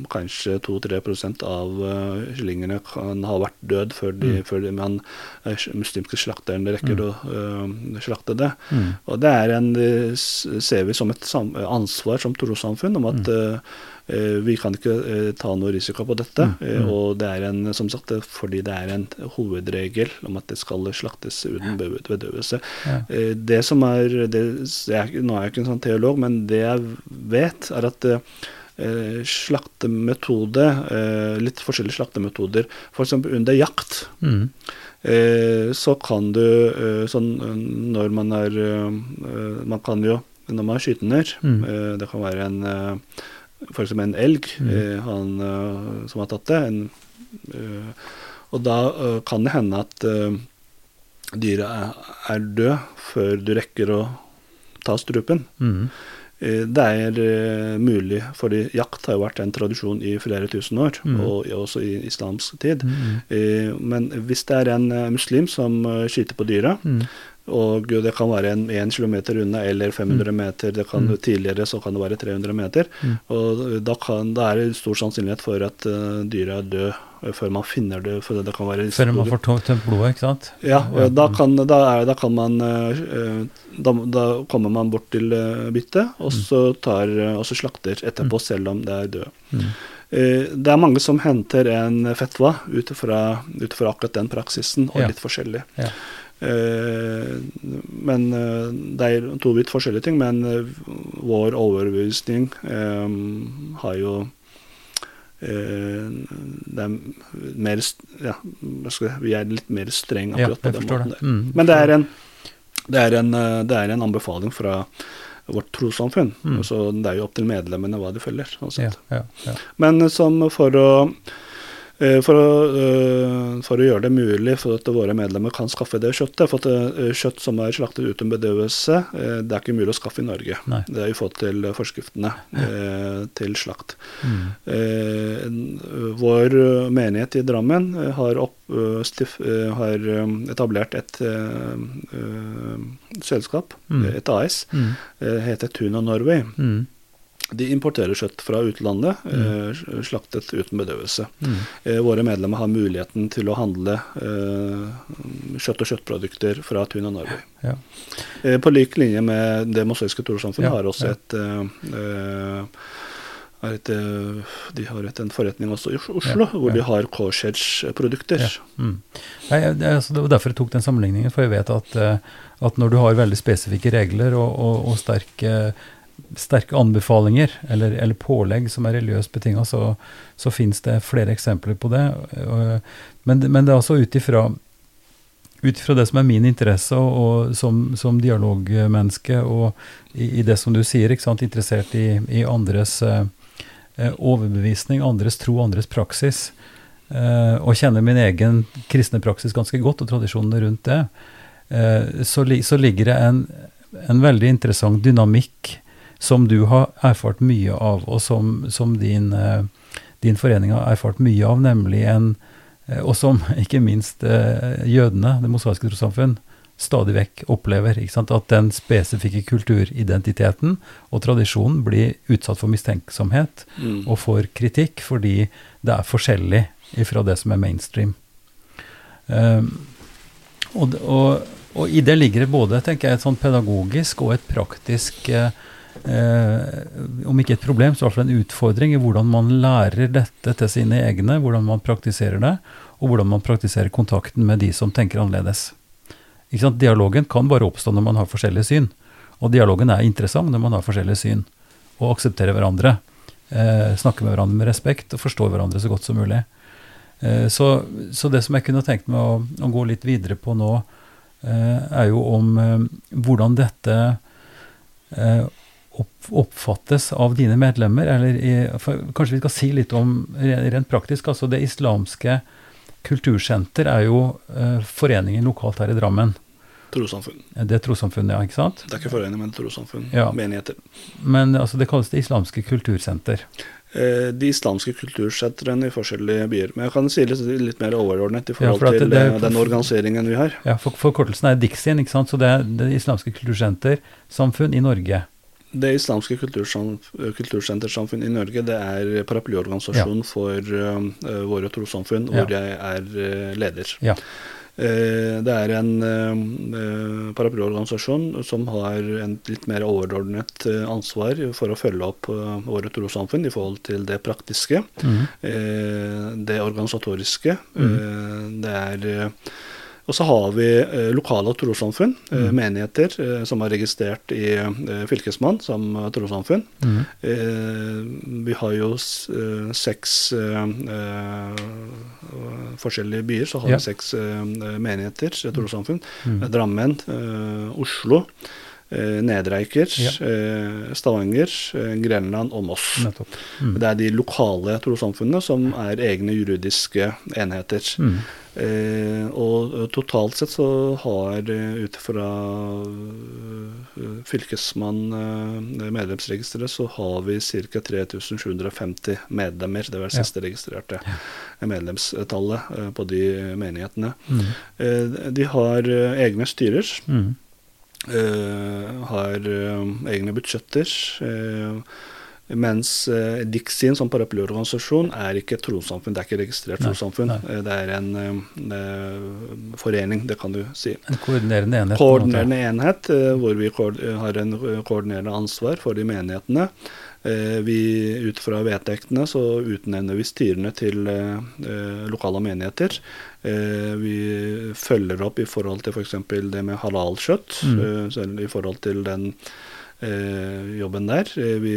kanskje 2-3 av eh, kyllingene kan ha vært død før, de, Mm. før de, man eh, muslimske slakterne rekker å eh, slakte det. Mm. Og det er en, det ser vi som et ansvar som trossamfunn om at eh, eh, vi kan ikke eh, ta noe risiko på dette. Mm. eh, Mm. og det er en, som sagt, fordi det er en hovedregel om at det skal slaktes uten bedøvelse. Eh, Det som er, det, jeg, Nå er jeg ikke en sånn teolog, men det jeg vet, er at eh, slaktemetode, eh, litt forskjellige slaktemetoder, f.eks. under jakt, Mm. eh, så kan du eh, sånn eh, når man er eh, Man kan jo, når man er skytener, Mm. eh, det kan være en eh, F.eks. en elg Mm. eh, han, eh, som har tatt det. En, eh, og da kan det hende at dyret er, er død før du rekker å ta strupen. Mm. Det er eh, mulig, fordi jakt har jo vært en tradisjon i flere tusen år, Mm. og også i islamsk tid. Mm. Eh, Men hvis det er en eh, muslim som skyter på dyra, Mm. Og det kan være en 1 km unna eller 500 meter, det kan, Mm. tidligere så kan det være 300 meter, Mm. og da, kan, da er det stor sannsynlighet for at uh, dyret er død eh, før man finner det, for det kan være Før man får tømt blodet, ikke sant? ja, og da kan, da er, da kan man eh, da, da kommer man bort til uh, byttet, og eh, og så slakter etterpå, selv om det er død. Mm. Det er mange som henter en fetwa fra ut fra akkurat den praksisen, og Ja. litt forskjellig. Ja. Eh, Men eh, det er to vidt forskjellige ting, men eh, vår overbevisning har jo eh, det er mer ja, Vi er litt mer streng akkurat på den måten. der. Mm. Men det er, en, det, er en, det er en anbefaling fra vårt trossamfunn. Mm. Så det er jo opp til medlemmene hva de følger. Sånn Ja, ja, ja. Men som for å for å, eh, for å gjøre det mulig for at våre medlemmer kan skaffe det kjøttet. For at eh, kjøtt som er slaktet uten bedøvelse, eh, det er ikke mulig å skaffe i Norge. Nei. Det er jo fått til forskriftene ja. til slakt. Mm. Eh, vår eh, menighet i Drammen eh, har, opp, eh, stif, eh, har eh, etablert et eh, eh, selskap, Mm. et AS, Mm. eh, heter Tuna Norway. Mm. De importerer kjøtt fra utlandet, mm. slaktet uten bedøvelse. Mm. Eh, våre medlemmer har muligheten til å handle eh, kjøtt og kjøttprodukter fra Tuna Narvøy. Ja. Eh, på lik linje med Det mosaiske trossamfunnet Ja, har også ja. et, eh, eh, et eh, De har et, en forretning også i Oslo, Ja, hvor de har Korsers-produkter. Ja. Mm. Nei, jeg- det, altså, det var derfor jeg tok den sammenligningen, for jeg vet at, eh, at når du har veldig spesifikke regler og, og, og sterke, sterke anbefalinger, eller, eller pålegg som er religiøst betinga, så, så fins det flere eksempler på det. Men, men det er altså ut ifra ut ifra det som er min interesse, og, og som, som dialogmenneske, og i, i det som du sier, interessert i, i andres eh, eh, overbevisning, andres tro, andres praksis, eh, og kjenner min egen kristne praksis ganske godt, og tradisjonene rundt det, eh, så, så ligger det en, en veldig interessant dynamikk som du har erfart mye av, og som, som din, eh, din forening har erfart mye av, nemlig en eh, Og som <laughs> ikke minst eh, jødene, det mosaiske trossamfunn, stadig vekk opplever. Ikke sant? At den spesifikke kulturidentiteten og tradisjonen blir utsatt for mistenksomhet Mm. og for kritikk fordi det er forskjellig fra det som er mainstream. Um, og, og, og i det ligger det både tenker jeg, et sånn pedagogisk og et praktisk eh, eh, Om ikke et problem, så i hvert fall en utfordring i hvordan man lærer dette til sine egne, hvordan man praktiserer det, og hvordan man praktiserer kontakten med de som tenker annerledes. Dialogen kan bare oppstå når man har forskjellige syn. Og dialogen er interessant når man har forskjellige syn, og aksepterer hverandre. Eh, snakker med hverandre med respekt og forstår hverandre så godt som mulig. Eh, så, så det som jeg kunne tenkt meg å, å gå litt videre på nå, eh, er jo om eh, hvordan dette eh, oppfattes av dine medlemmer. Eller i, kanskje vi skal si litt om rent praktisk. altså Det islamske kultursenter er jo eh, foreningen lokalt her i Drammen. Trossamfunn. Det er trossamfunnet, ja, ikke sant? Det er ikke forening, men trossamfunn. Ja. Menigheter. Men altså, det kalles Det islamske kultursenter. Eh, de islamske kultursentrene i forskjellige byer. Men jeg kan si litt, litt mer overordnet i Ja, forhold for til det- eh, det- den organiseringen vi har. Ja, for, Forkortelsen er Dixien, ikke sant? Så det er Det islamske kultursentersamfunn i Norge. Det islamske kultursentersamfunn i Norge det er paraplyorganisasjon for uh, våre trossamfunn, Ja. hvor jeg er eh, leder. Ja. Uh, det er en uh, paraplyorganisasjon som har en litt mer overordnet ansvar for å følge opp våre trossamfunn i forhold til det praktiske, mm. det organisatoriske. Mm. Det er og så har vi eh, lokale trossamfunn, eh, Mhm. menigheter, eh, som er registrert i eh, Fylkesmann som trossamfunn. Mm. Eh, vi har jo eh, seks forskjellige byer, så har Ja. vi seks menigheter, trossamfunn. Mm. Drammen, eh, Oslo, eh, Nedreiker, Ja. eh, Stavanger, Grenland og Moss. Mhm. Det er de lokale trossamfunnene som er egne juridiske enheter. Mhm. Eh, og eh, totalt sett så har eh, ut fra eh, fylkesmann medlemsregisteret så har vi ca. 3750 medlemmer. Det var det Ja. siste registrerte medlemstallet på de menighetene. Mm. Eh, de har egne styrer. Mm. eh, har egne budsjetter. eh, mens eh, Dixien som paraplyorganisasjon er ikke et trossamfunn, det er ikke registrert trossamfunn. Eh, Det er en eh, forening, det kan du si. En koordinerende enhet. Koordinerende enhet, eh, hvor vi eh, har en koordinerende ansvar for de menighetene. Eh, Vi, ut fra vedtektene så utnevner vi styrene til lokale menigheter. Eh, Vi følger opp i forhold til f.eks. det med halalkjøtt, Mm. i forhold til den jobben der. Eh, Vi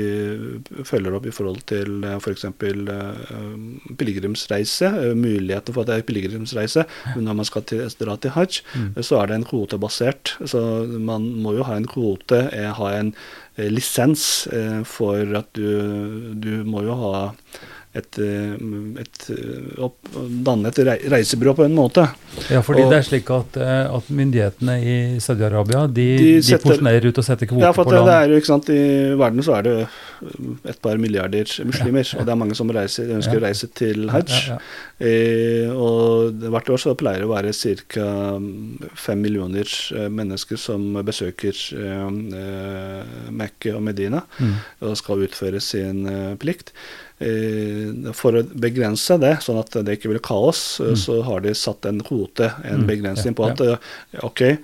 følger opp i forhold til f.eks. For Eh, pilegrimsreise, muligheter for at det er pilegrimsreise når man skal til, dra til hajj. Mm. Så er det en kvotebasert. Så man må jo ha en kvote, eh, ha en eh, lisens eh, for at du Du må jo ha et, eh, et, eh, opp, danne et rei- reisebyrå på en måte. Ja, fordi Og- det er slik at, eh, at myndighetene i Saudi-Arabia de, De de, porsjonerer ut og setter kvoter Ja, for på land. det er jo, ikke sant, I verden så er det et par milliarder muslimer, og det er mange som reiser, ønsker Ja. å reise til hajj. Ja, ja, Eh, og hvert år så pleier det å være ca. fem millioner mennesker som besøker eh, Mekke og Medina Mm. og skal utføre sin eh, plikt. Eh, for å begrense det, sånn at det ikke blir kaos, eh, Mm. så har de satt en kvote, en Mm, begrensning på at ja. ok, eh,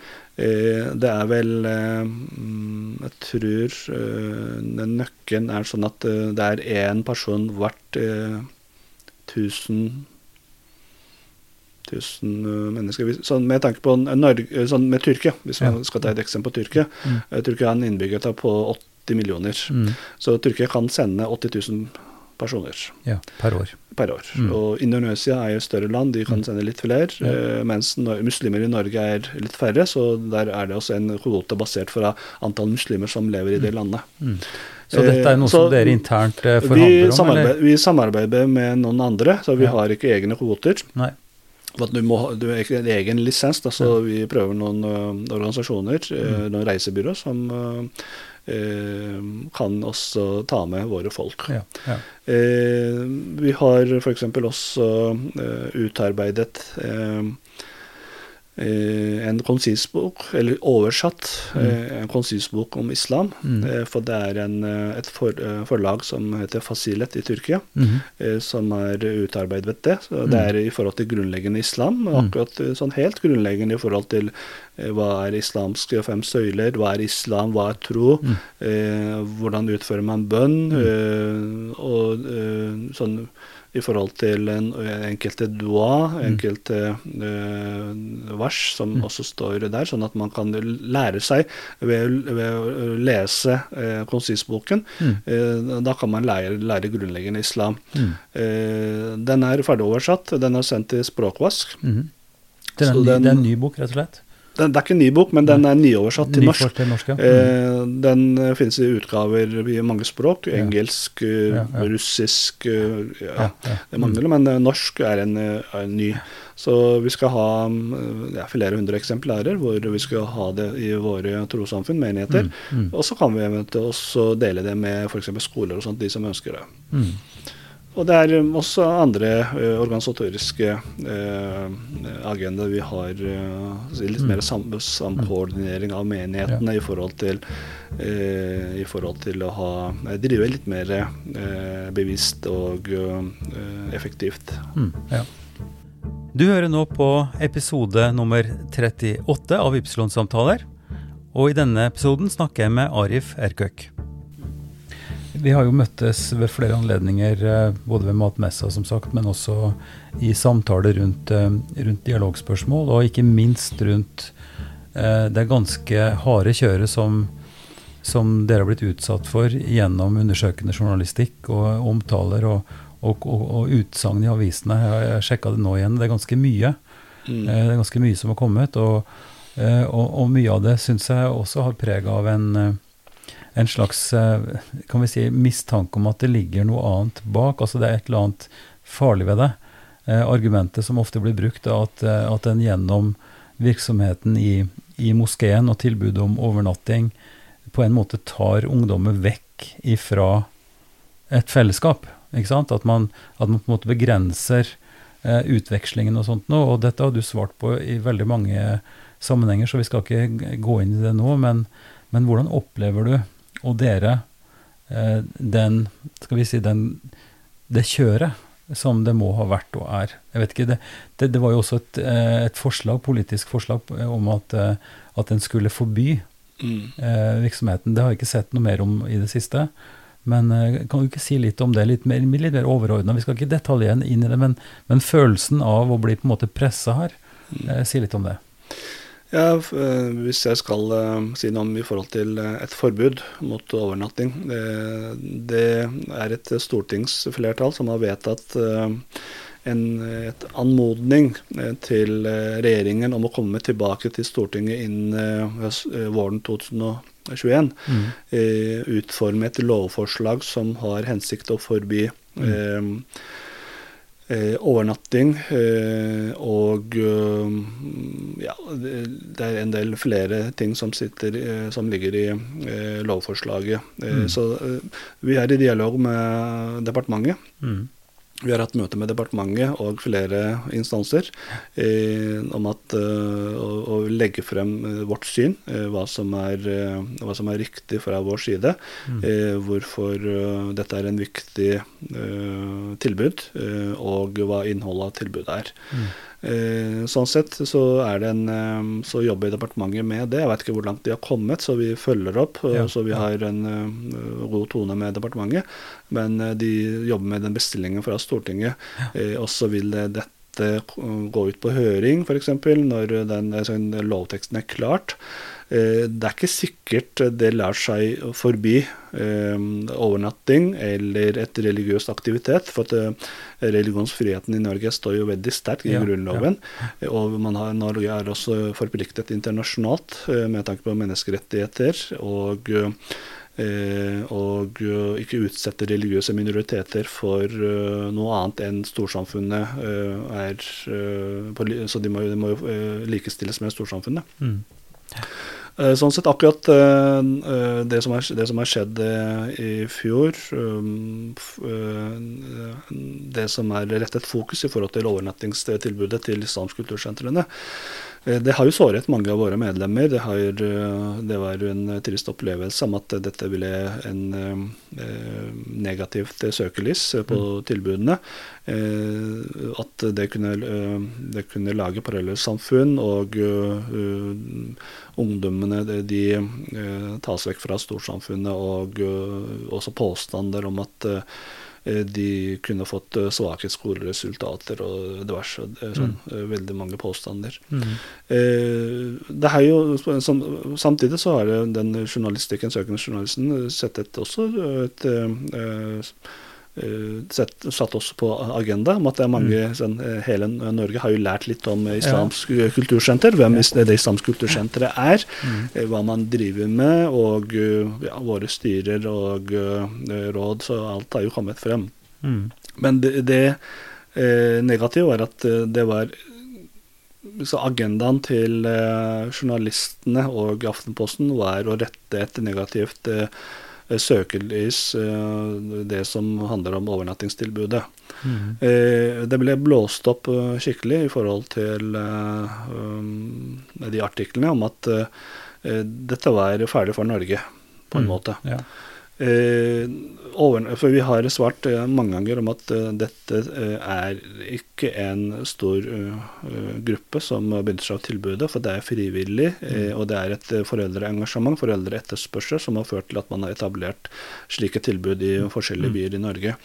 det er vel mm, Jeg tror nøkkelen er sånn at det er én person hvert eh, tusen tusen eh, mennesker. Sånn med tanke på Norge, sånn med Tyrkia, hvis man Ja. skal ta et eksempel på Tyrkia. Mm. Tyrkia har en innbyggertall på 80 millioner. Mm. Så Tyrkia kan sende 80 000 personer ja, per år. per år. Mm. Og Indonesia er jo et større land, de kan Mm. sende litt flere. Ja. eh, mens muslimer i Norge er litt færre, så der er det også en kvote basert fra antall muslimer som lever i det landet. Mm. Så dette er noe så som dere internt eh, forhandler om, samarbeider, eller? vi samarbeider med noen andre, så vi Ja. har ikke egne kvoter. Nei. du, må, du er ikke en egen lisens, da, så vi prøver noen ø, organisasjoner, ø, noen reisebyrå, som ø, kan også ta med våre folk. Ja, ja. Eh, vi har f.eks. også eh, utarbeidet eh, eh, en konsisbok, eller oversatt eh, en konsisbok om islam. Mm. Eh, for det er en, eh, et for, eh, forlag som heter Fasilet i Tyrkia, mm. eh, som har utarbeidet det. Så det er i forhold til grunnleggende islam, akkurat eh, sånn helt grunnleggende i forhold til eh, hva er islamske fem søyler, hva er islam, hva er tro, eh, hvordan utfører man bønn, eh, og eh, sånn i forhold til en, enkelte doa, enkelte eh, vers som også står der, sånn at man kan lære seg ved, ved å lese eh, konsisboken. Eh, da kan man lære, lære grunnleggende islam. Eh, den er ferdig oversatt, den er sendt til Språkvask. Mhm. Det er, en ny, den- det er en ny bok, rett og slett? Det er ikke en ny bok, men den er nyoversatt til norsk. til norsk, ja. mm. den eh, finnes i utgaver i mange språk. Engelsk, eh, Ja, ja. russisk eh, ja. Det mangler, men eh, norsk er en, eh, er en ny. Så vi skal ha mm, ja, flere hundre eksemplarer, hvor vi skal ha det i våre trossamfunn, menigheter. Mm, Og så kan vi eventuelt også dele det med f.eks. skoler og sånt, de som ønsker det. Mm. Og det er um, også andre eh, organisatoriske uh, agendaer vi har. eh, litt mer sam samkoordinering av menighetene i forhold til eh, i forhold til å ha eh, drive litt mer eh, bevisst og eh, effektivt. Mm, ja. Du hører nå på episode nummer 38 av Ypsilon-samtaler. Og i denne episoden snakker jeg med Arif Erkøk. Vi har jo møttes ved flere anledninger, eh, både ved matmessa som sagt, men også i samtaler rundt, eh, rundt dialogspørsmål, og ikke minst rundt eh, det ganske harde kjøret som, som dere har blitt utsatt for gjennom undersøkende journalistikk og omtaler og, og, og, og utsagn i avisene. Jeg, jeg sjekka det nå igjen, det er ganske mye. Mm. Det er ganske mye som har kommet, og, og, mye av det syns jeg også har preg av en, en slags eh, kan vi si, mistanke om at det ligger noe annet bak. Altså det er et eller annet farlig ved det. Eh, argumentet som ofte blir brukt, er at, eh, at en gjennom virksomheten i, i moskeen og tilbudet om overnatting på en måte tar ungdommer vekk ifra et fellesskap. Ikke sant? At man, at man på en måte begrenser eh, utvekslingen og sånt nå. Og dette har du svart på i veldig mange sammenhenger, så vi skal ikke gå inn i det nå. Men, men hvordan opplever du, og dere, eh, den, skal vi si, den, det kjøret som det må ha vært og er? Jeg vet ikke, Det, det, det var jo også et, eh, et forslag, politisk forslag eh, om at, at en skulle forby Mm. eh, virksomheten. Det har jeg ikke sett noe mer om i det siste. Men kan du ikke si litt om det, litt mer, litt mer overordna? Vi skal ikke detaljere inn i det, men, men følelsen av å bli på en måte pressa her, eh, si litt om det. Ja, eh, Hvis jeg skal eh, si noe om i forhold til eh, et forbud mot overnatting. Det, det er et stortingsflertall som har vedtatt en et anmodning til regjeringen om å komme tilbake til Stortinget innen våren 2021. eh, Utforme et lovforslag som har hensikt å forby mm. eh, overnatting eh, og eh, ja, det er en del flere ting som, sitter, eh, som ligger i eh, lovforslaget. Eh, Så eh, vi er i dialog med departementet. Mm. Vi har hatt møte med departementet og flere instanser eh, om at, eh, å, å legge frem eh, vårt syn, eh, hva, som er, eh, hva som er riktig fra vår side. Eh, hvorfor dette er en viktig eh, tilbud, og hva innholdet av tilbudet er. Eh, sånn sett så, er det en, eh, så jobber departementet med det. Jeg vet ikke hvor langt de har kommet, så vi følger opp. eh, Ja, så vi har en eh, god tone med departementet. Men eh, de jobber med den bestillingen fra Stortinget. Ja. og så vil dette gå ut på høring, f.eks. når den, altså, lovteksten er klart. Eh, det er ikke sikkert det lar seg forby eh, overnatting eller et religiøst aktivitet. For at eh, religionsfriheten i Norge står jo veldig sterkt i Ja, Grunnloven. Og man har, Norge er også forpliktet internasjonalt med tanke på menneskerettigheter. og Eh, og ikke utsette religiøse minoriteter for noe annet enn storsamfunnet er Så de må, de må likestilles med storsamfunnet. Mm. Eh, Sånn sett akkurat eh, eh, det som er, det som er skjedd i fjor um, Det som er rettet fokus i forhold til overnattingstilbudet til islamsk kultursentrene, det har jo såret mange av våre medlemmer. Det, har, eh, det var en trist opplevelse om at dette ville en eh, negativt søkelys på tilbudene. Eh, At det kunne, eh, det kunne lage parallellsamfunn, og eh, ungdommene de, de eh, tas vekk fra storsamfunnet, og eh, også påstander om at eh, de kunne fått eh, svake skoleresultater og diverse. eh, Sånn, mm. veldig mange påstander. Mm. Eh, det er jo, som, samtidig så har den journalistikken, søkende journalisten eh, sett et, også et et, eh, sett, satt også på agenda om at det er mange sånn, eh, Hele Norge har jo lært litt om Islamsk islamsk kultursenter, hvem det islamske kultursenteret er, mm. hva man driver med, og eh, ja, våre styrer og eh, råd, så alt har jo kommet frem. Mm. Men det, det eh, negative var at eh, det var så agendaen til eh, journalistene og Aftenposten var å rette et negativt eh, søkelys, eh, det som handler om overnattingstilbudet. Mm. Eh, det ble blåst opp eh, skikkelig i forhold til eh, um, de artiklene om at eh, dette var ferdig for Norge, på en Mm. måte. Ja. Eh, for vi har svart eh, mange ganger om at eh, dette er ikke en stor gruppe som benytter seg av tilbudet, for det er frivillig, eh, og det er et foreldreengasjement, foreldreetterspørsel, som har ført til at man har etablert slike tilbud i forskjellige byer i Norge.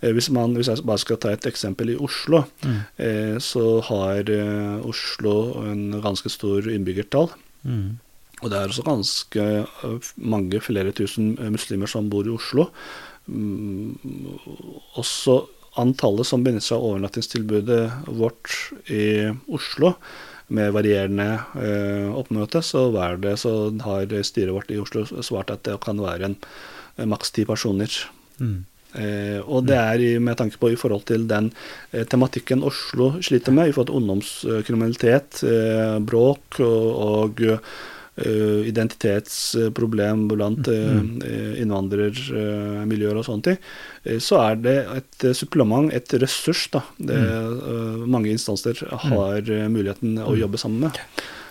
Eh, Hvis, man, hvis jeg bare skal ta et eksempel i Oslo, Mm. eh, så har Oslo en ganske stor innbyggertall. Mm. Og det er også ganske øh, mange, flere tusen øh, muslimer som bor i Oslo. Mm, også antallet som benytter seg av overnattingstilbudet vårt i Oslo, med varierende øh, oppmøte, så, var det, så har styret vårt i Oslo svart at det kan være en øh, maks ti personer. Mm. Eh, og det er med tanke på i forhold til den eh, tematikken Oslo sliter med, i forhold til ungdomskriminalitet, eh, bråk og, og eh, identitetsproblem blant eh, eh, innvandrermiljøer og sånne ting, eh, så er det et eh, supplement, et ressurs, da. Det, eh, mange instanser har eh, muligheten å jobbe sammen med.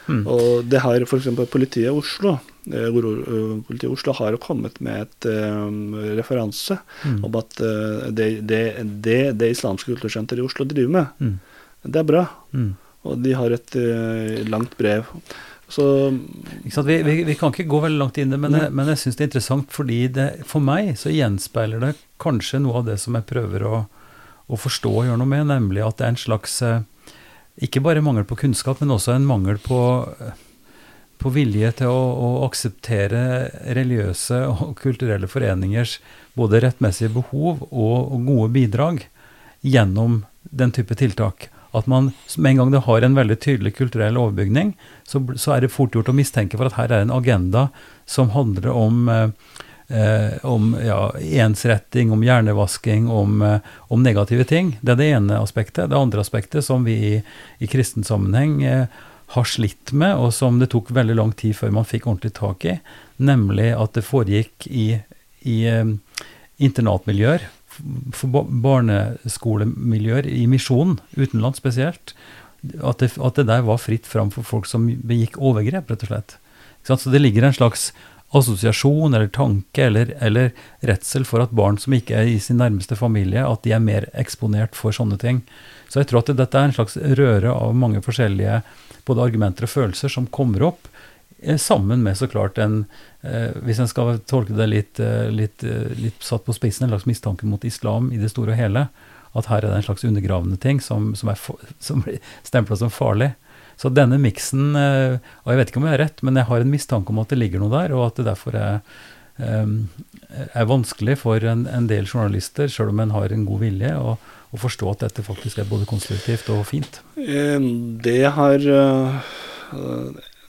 Mm. Og det har f.eks. politiet i Oslo. eh, hvor, eh, Politiet i Oslo har kommet med et eh, referanse Mm. om at eh, det, det, det, det islamske kultursenteret i Oslo driver med, Mm. det er bra. Mm. Og de har et eh, langt brev. Så? Vi, vi, vi kan ikke gå veldig langt inn i det, men, jeg, men jeg syns det er interessant fordi det, for meg så gjenspeiler det kanskje noe av det som jeg prøver å, å forstå og gjøre noe med, nemlig at det er en slags eh, Ikke bare mangel på kunnskap, men også en mangel på, eh, på vilje til å, å akseptere religiøse og kulturelle foreningers både rettmessige behov og, og gode bidrag gjennom den type tiltak. At man med en gang det har en veldig tydelig kulturell overbygning, så, så er det fort gjort å mistenke for at her er en agenda som handler om, eh, eh, om ja, ensretting, om hjernevasking, om, eh, om negative ting. Det er det ene aspektet. Det andre aspektet som vi i, i kristen sammenheng eh, har slitt med, og som det tok veldig lang tid før man fikk ordentlig tak i, nemlig at det foregikk i, i eh, internatmiljøer, for barneskolemiljøer i misjonen, utenlands spesielt, at det, at det der var fritt fram for folk som begikk overgrep, rett og slett. Så det ligger en slags assosiasjon eller tanke eller, eller redsel for at barn som ikke er i sin nærmeste familie, at de er mer eksponert for sånne ting. Så jeg tror at dette er en slags røre av mange forskjellige både argumenter og følelser som kommer opp, eh, sammen med så klart en Hvis en skal tolke det litt, eh, litt, eh, litt satt på spissen, en slags mistanke mot islam i det store og hele. At her er det en slags undergravende ting som, som, er <laughs> som blir stempla som farlig. Så denne miksen eh, Og jeg vet ikke om jeg har rett, men jeg har en mistanke om at det ligger noe der, og at det derfor er, eh, er vanskelig for en, en del journalister, sjøl om en har en god vilje, å, å forstå at dette faktisk er både konstruktivt og fint. eh, det har eh,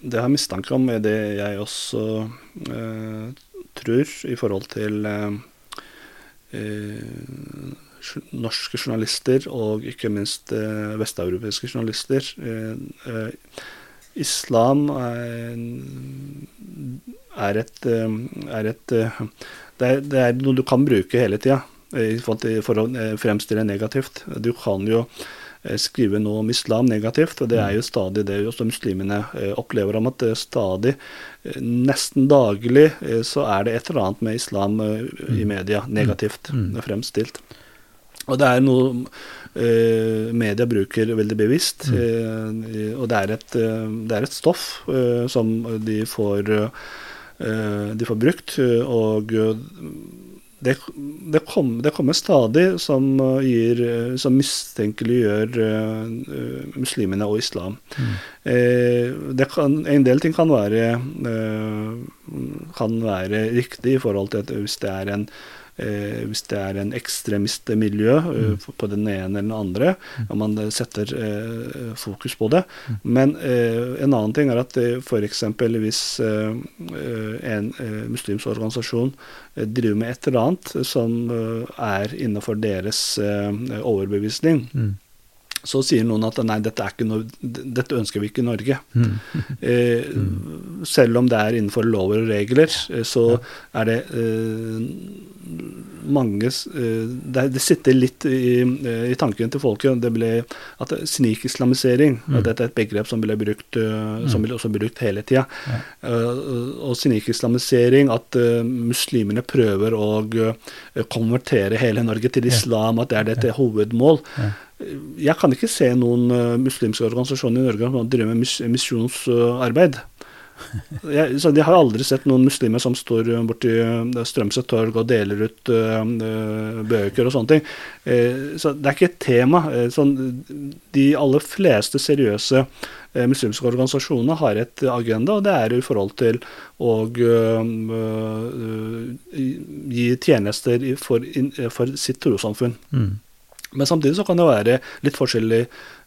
det jeg har mistanke om, er det jeg også eh, tror i forhold til eh, eh, norske journalister, og ikke minst eh, vesteuropeiske journalister. Eh, eh, islam er, et, er et det, er, det er noe du kan bruke hele tida i forhold til for å fremstille negativt. Du kan jo skrive noe om islam negativt, og det er jo stadig det også muslimene eh, opplever om at det stadig, eh, nesten daglig, eh, så er det et eller annet med islam eh, i media negativt fremstilt. Og det er noe eh, media bruker veldig bevisst, eh, og det er, et, eh, det er et stoff eh, som de får, eh, de får brukt, eh, og eh, det, det, kom, det kommer stadig som, eh, gir, eh, som mistenkeliggjør eh, eh, muslimene og islam. Eh, det kan, en del ting kan være, uh, kan være riktig i forhold til at hvis det er en Eh, hvis det er en ekstremistmiljø mm. på- på den ene eller den andre, og man eh, setter eh, fokus på det. Men eh, en annen ting er at eh, f.eks. hvis eh, eh, en eh, muslimsk organisasjon eh, driver med et eller annet som eh, er innenfor deres eh, overbevisning, så sier noen at nei, dette, er ikke noe, dette ønsker vi ikke i Norge. <laughs> Eh, Selv om det er innenfor lover og regler, så så er det eh, mange eh, det, det sitter litt i, eh, i tanken til folket. Det ble at snikislamisering mm. at Dette er et begrep som ble brukt, eh, som ble også brukt hele tida. og snikislamisering, at muslimene prøver å konvertere hele Norge til islam, at det er dette hovedmål. Jeg kan ikke se noen muslimske organisasjoner i Norge som driver med mis misjonsarbeid. <laughs> Jeg, så de har aldri sett noen muslimer som står eh, borti eh, Strømsø torg og deler ut eh, bøker og sånne ting. Uh, så det er ikke et tema. Uh, sånn, de aller fleste seriøse muslimske organisasjoner har et agenda, og det er i forhold til å gi tjenester for, in, for sitt trossamfunn. Men samtidig så kan det være litt forskjellig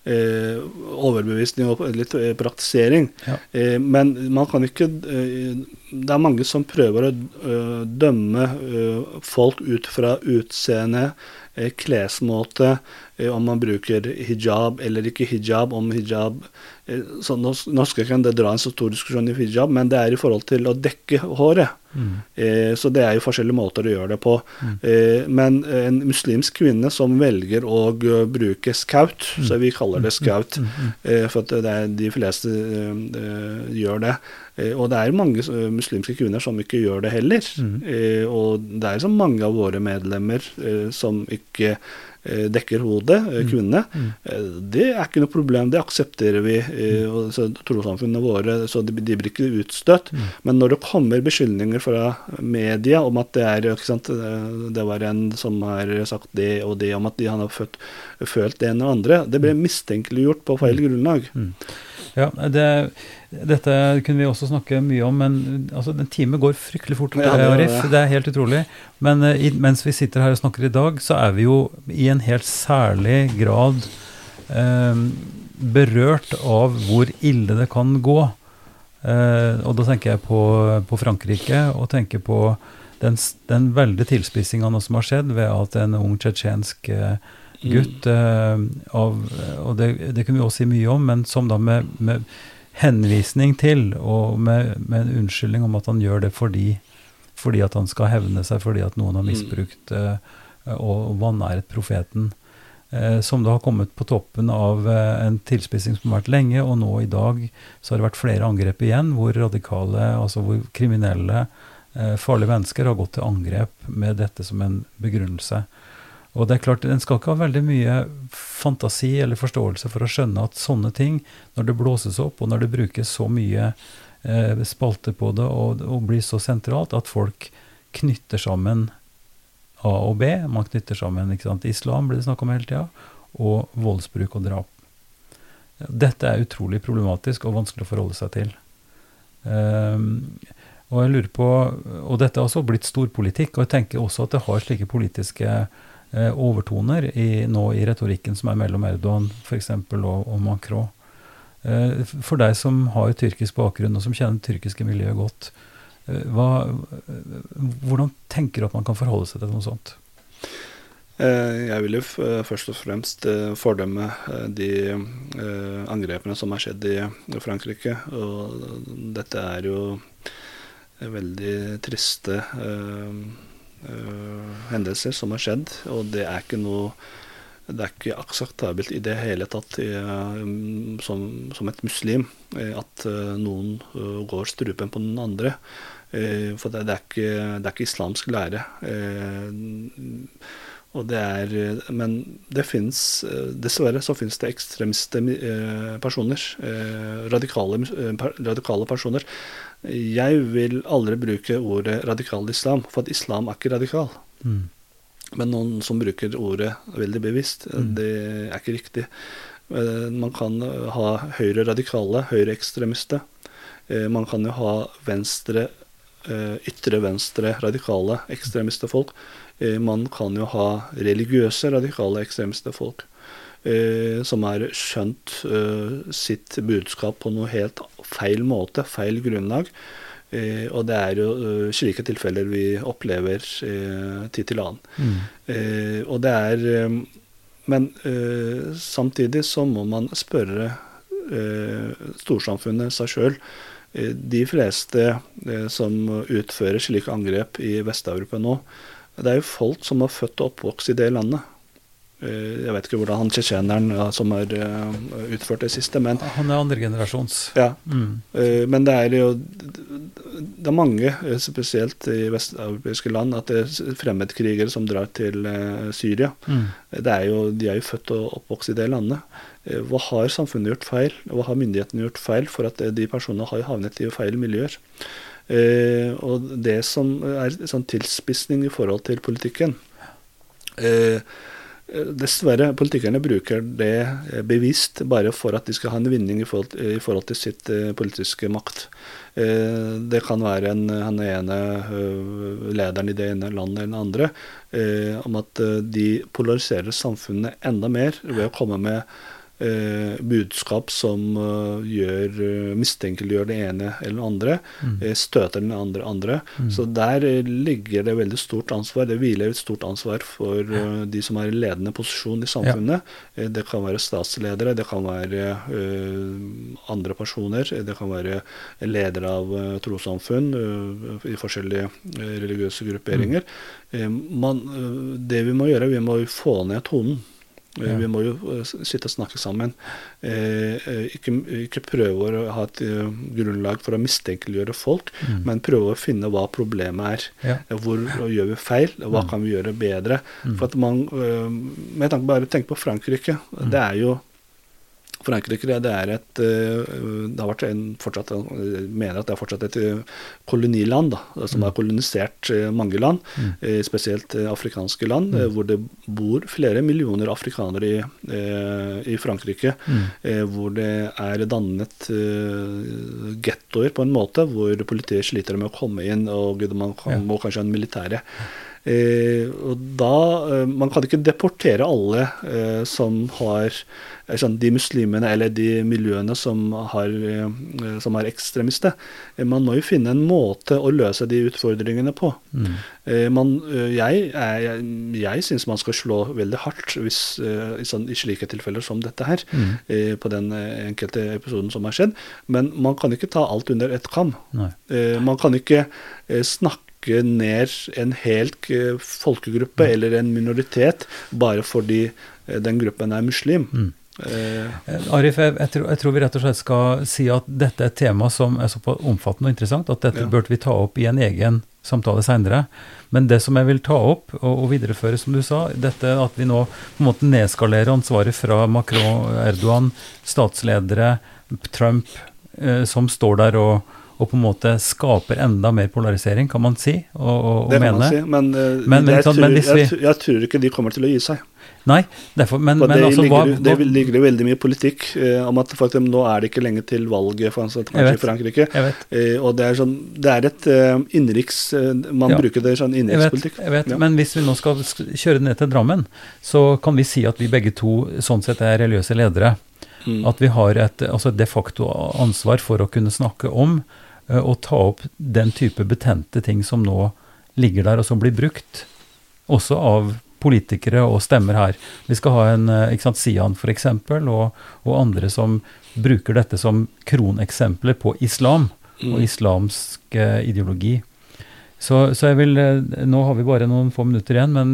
eh, overbevisning og litt eh, praktisering. Ja. Eh, men man kan ikke eh, Det er mange som prøver å eh, dømme folk ut fra utseende, klesmåte, eh, om man bruker hijab eller ikke hijab, om hijab eh, så nå, skal ikke det dra en så stor diskusjon i hijab, men det er i forhold til å dekke håret. Mm. så det er jo forskjellige måter å gjøre det på. Mm. men en muslimsk kvinne som velger å eh, bruke skaut, så vi kaller det skaut, eh, for det de fleste eh, eh, gjør det. Eh, og det er mange eh, muslimske kvinner som ikke gjør det heller. Mm. og det er så mange av våre medlemmer eh, som ikke eh, dekker hodet, eh, kvinnene. Mm. Det er ikke noe problem, det aksepterer vi. eh, og Trossamfunnene våre så de, de blir ikke utstøtt. Men når det kommer beskyldninger fra media om at det er ikke sant, det- det var en som har sagt det og det, om at de, han har født, følt det ene og andre, det ble mistenkeliggjort på feil grunnlag. Ja, det, dette kunne vi også snakke mye om, men altså, en time går fryktelig fort, Ja, det Arif. det. Det er helt utrolig. Men eh, i, mens vi sitter her og snakker i dag, så er vi jo i en helt særlig grad eh, berørt av hvor ille det kan gå. Eh, og da tenker jeg på, på Frankrike, og tenker på den, den veldige tilspissinga som har skjedd ved at en ung tsjetsjensk eh, gutt Uh, av Og det, det kunne vi også si mye om, men som da med, med henvisning til, og med, med en unnskyldning om at han gjør det fordi, fordi at han skal hevne seg fordi at noen har misbrukt uh, og, vanæret profeten. Eh, som da har kommet på toppen av en tilspissing som har vært lenge, og nå i dag så har det vært flere angrep igjen, hvor radikale, altså hvor kriminelle, farlige mennesker har gått til angrep med dette som en begrunnelse. Og det er klart, En skal ikke ha veldig mye fantasi eller forståelse for å skjønne at sånne ting, når det blåses opp, og når det brukes så mye eh, spalter på det og, og blir så sentralt, at folk knytter sammen A og B. Man knytter sammen ikke sant? Islam blir det snakk om hele tida, og voldsbruk og drap. Dette er utrolig problematisk og vanskelig å forholde seg til. Um, og jeg lurer på, og dette har også blitt storpolitikk, og jeg tenker også at det har slike politiske overtoner i, nå i retorikken som er mellom Erdogan for og, og Macron. Eh, For deg som har tyrkisk bakgrunn, og som kjenner det tyrkiske miljøet godt, eh, hva, eh, hvordan tenker du at man kan forholde seg til noe sånt? Eh, Jeg vil jo eh, først og fremst eh, fordømme eh, de eh, angrepene som har skjedd i Frankrike. Og dette er jo veldig triste eh, eh, hendelser som har skjedd, og det er ikke noe det er ikke akseptabelt i det hele tatt eh, som, som et muslim eh, at eh, noen eh, går strupen på den andre. Eh, For det, er ikke, det er ikke islamsk lære. Eh, Og det er, eh, men det finnes, eh, dessverre så finnes det ekstremiste eh, personer. eh, Radikale, eh, radikale personer. Jeg vil aldri bruke ordet radikal islam, for at islam er ikke radikal. Mm. Men noen som bruker ordet veldig bevisst, Mm. det er ikke riktig. Eh, Man kan eh, ha høyre radikale, høyre ekstremister. Man kan jo ha venstre, eh, ytre venstre radikale ekstremister folk. Eh, Man kan jo ha religiøse radikale ekstremister folk. Eh, Som har skjønt eh, sitt budskap på noe helt feil måte, feil grunnlag. Eh, og det er jo eh, slike tilfeller vi opplever eh, tid til annen. Mm. Eh, og det er eh, Men eh, samtidig så må man spørre eh, storsamfunnet seg sjøl. De fleste som utfører slike angrep i Vest-Europa nå, det er jo folk som har født og oppvokst i det landet. Eh, jeg vet ikke hvordan han tsjetsjeneren ja, som har eh, utført det siste, men Han er andregenerasjons. ja. Mm. Eh, Men det er jo det er mange, spesielt i vesteuropeiske land, at det er fremmedkrigere som drar til Syria. Mm. Det er jo, de er jo født og oppvokst i det landet. Hva har samfunnet gjort feil? Hva har myndighetene gjort feil for at de personene har havnet i feil miljøer? Og det som er sånn tilspissing i forhold til politikken eh, Dessverre, politikerne bruker det eh, bevisst bare for at de skal ha en vinning i forhold, i forhold til sitt eh, politiske makt. Eh, det kan være en, han ene lederen i det ene landet eller det andre, om at de polariserer samfunnet enda mer ved å komme med eh, budskap som eh, gjør, eh, mistenkeliggjør det ene eller det andre, Mm. eh, støter den andre andre. Så der ligger det veldig stort ansvar. Det hviler et stort ansvar for uh, de som er i ledende posisjon i samfunnet. Eh, Det kan være statsledere, det kan være uh, andre personer, det kan være ledere av uh, trossamfunn i forskjellige religiøse grupperinger. Eh, man, det vi må gjøre, vi må få ned tonen. Eh, Ja. Vi må jo eh, sitte og snakke sammen. Eh, ikke, ikke prøve å ha et grunnlag for å mistenkeliggjøre folk, Mm. men prøve å finne hva problemet er. Ja. Hvor gjør vi feil? Hva Mm. kan vi gjøre bedre? Mm. For at man, med tanke bare tenk på Frankrike. Mm. Det er jo Frankrike det er et øh, Det har vært en fortsatt Jeg mener at det er fortsatt et øh, koloniland da, som Mm. har kolonisert mange land, Mm. eh, spesielt afrikanske land, Mm. eh, hvor det bor flere millioner afrikanere i, eh, i Frankrike. Eh, hvor det er dannet eh, gettoer på en måte, hvor politiet sliter med å komme inn, og man kan, må kanskje ha en militære. Eh, og da, eh, Man kan ikke deportere alle eh, som har eh, sånn, de muslimene eller de miljøene som, har, eh, som er ekstremister. Eh, man må jo finne en måte å løse de utfordringene på. Mm. Eh, man, eh, jeg jeg, jeg syns man skal slå veldig hardt hvis, eh, i, sånn, i slike tilfeller som dette her. Mm. eh, På den eh, enkelte episoden som har skjedd. Men man kan ikke ta alt under ett kam. Nei. Eh, Man kan ikke eh, snakke ned en hel eh, folkegruppe Mm. eller en minoritet bare fordi eh, den gruppen er muslim. Mm. Eh, Arif, jeg, jeg, tror, jeg tror vi rett og slett skal si at dette er et tema som er såpass omfattende og interessant at dette Ja. burde vi ta opp i en egen samtale seinere. Men det som jeg vil ta opp og, og videreføre, som du sa, dette at vi nå på en måte nedskalerer ansvaret fra Macron, Erdogan, statsledere, Trump, eh, som står der og, og på en måte skaper enda mer polarisering, kan man si, og, og, og det kan mene. man si. Men, uh, Men- men jeg, tror, men jeg, jeg tror ikke de kommer til å gi seg. Nei, derfor, men, men det, altså, ligger, hva, det ligger jo veldig mye politikk eh, om at faktisk, nå er det ikke lenge til valget for, ansatte kanskje i Frankrike. Eh, og det er, sånn, det er et eh, innenriks eh, Man Ja. bruker det sånn Jeg vet, jeg vet Ja. men hvis vi nå skal kjøre ned til Drammen, så kan vi si at vi begge to sånn sett er religiøse ledere. Mm. At vi har et altså de facto ansvar for å kunne snakke om eh, og ta opp den type betente ting som nå ligger der, og som blir brukt. Også av politikere og stemmer her. Vi skal ha en eh, ikke sant, Sian f.eks., og, og andre som bruker dette som kroneksempler på islam og Mm. islamsk eh, ideologi. Så, så jeg vil eh, Nå har vi bare noen få minutter igjen, men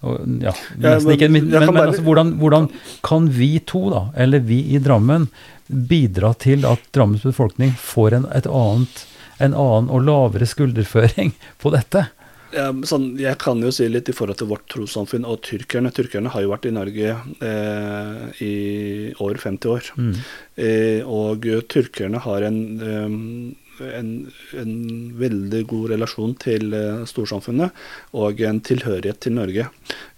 og, ja, nesten men ikke, men, men, men altså, hvordan, hvordan kan vi to, da, eller vi i Drammen, bidra til at Drammens befolkning får en, et annet, en annen og lavere skulderføring på dette? Ja, sånn, jeg kan jo si litt i forhold til vårt trossamfunn og tyrkerne. Tyrkerne har jo vært i Norge eh, i over 50 år. Mm. Eh, og tyrkerne har en, eh, en, en veldig god relasjon til eh, storsamfunnet og en tilhørighet til Norge.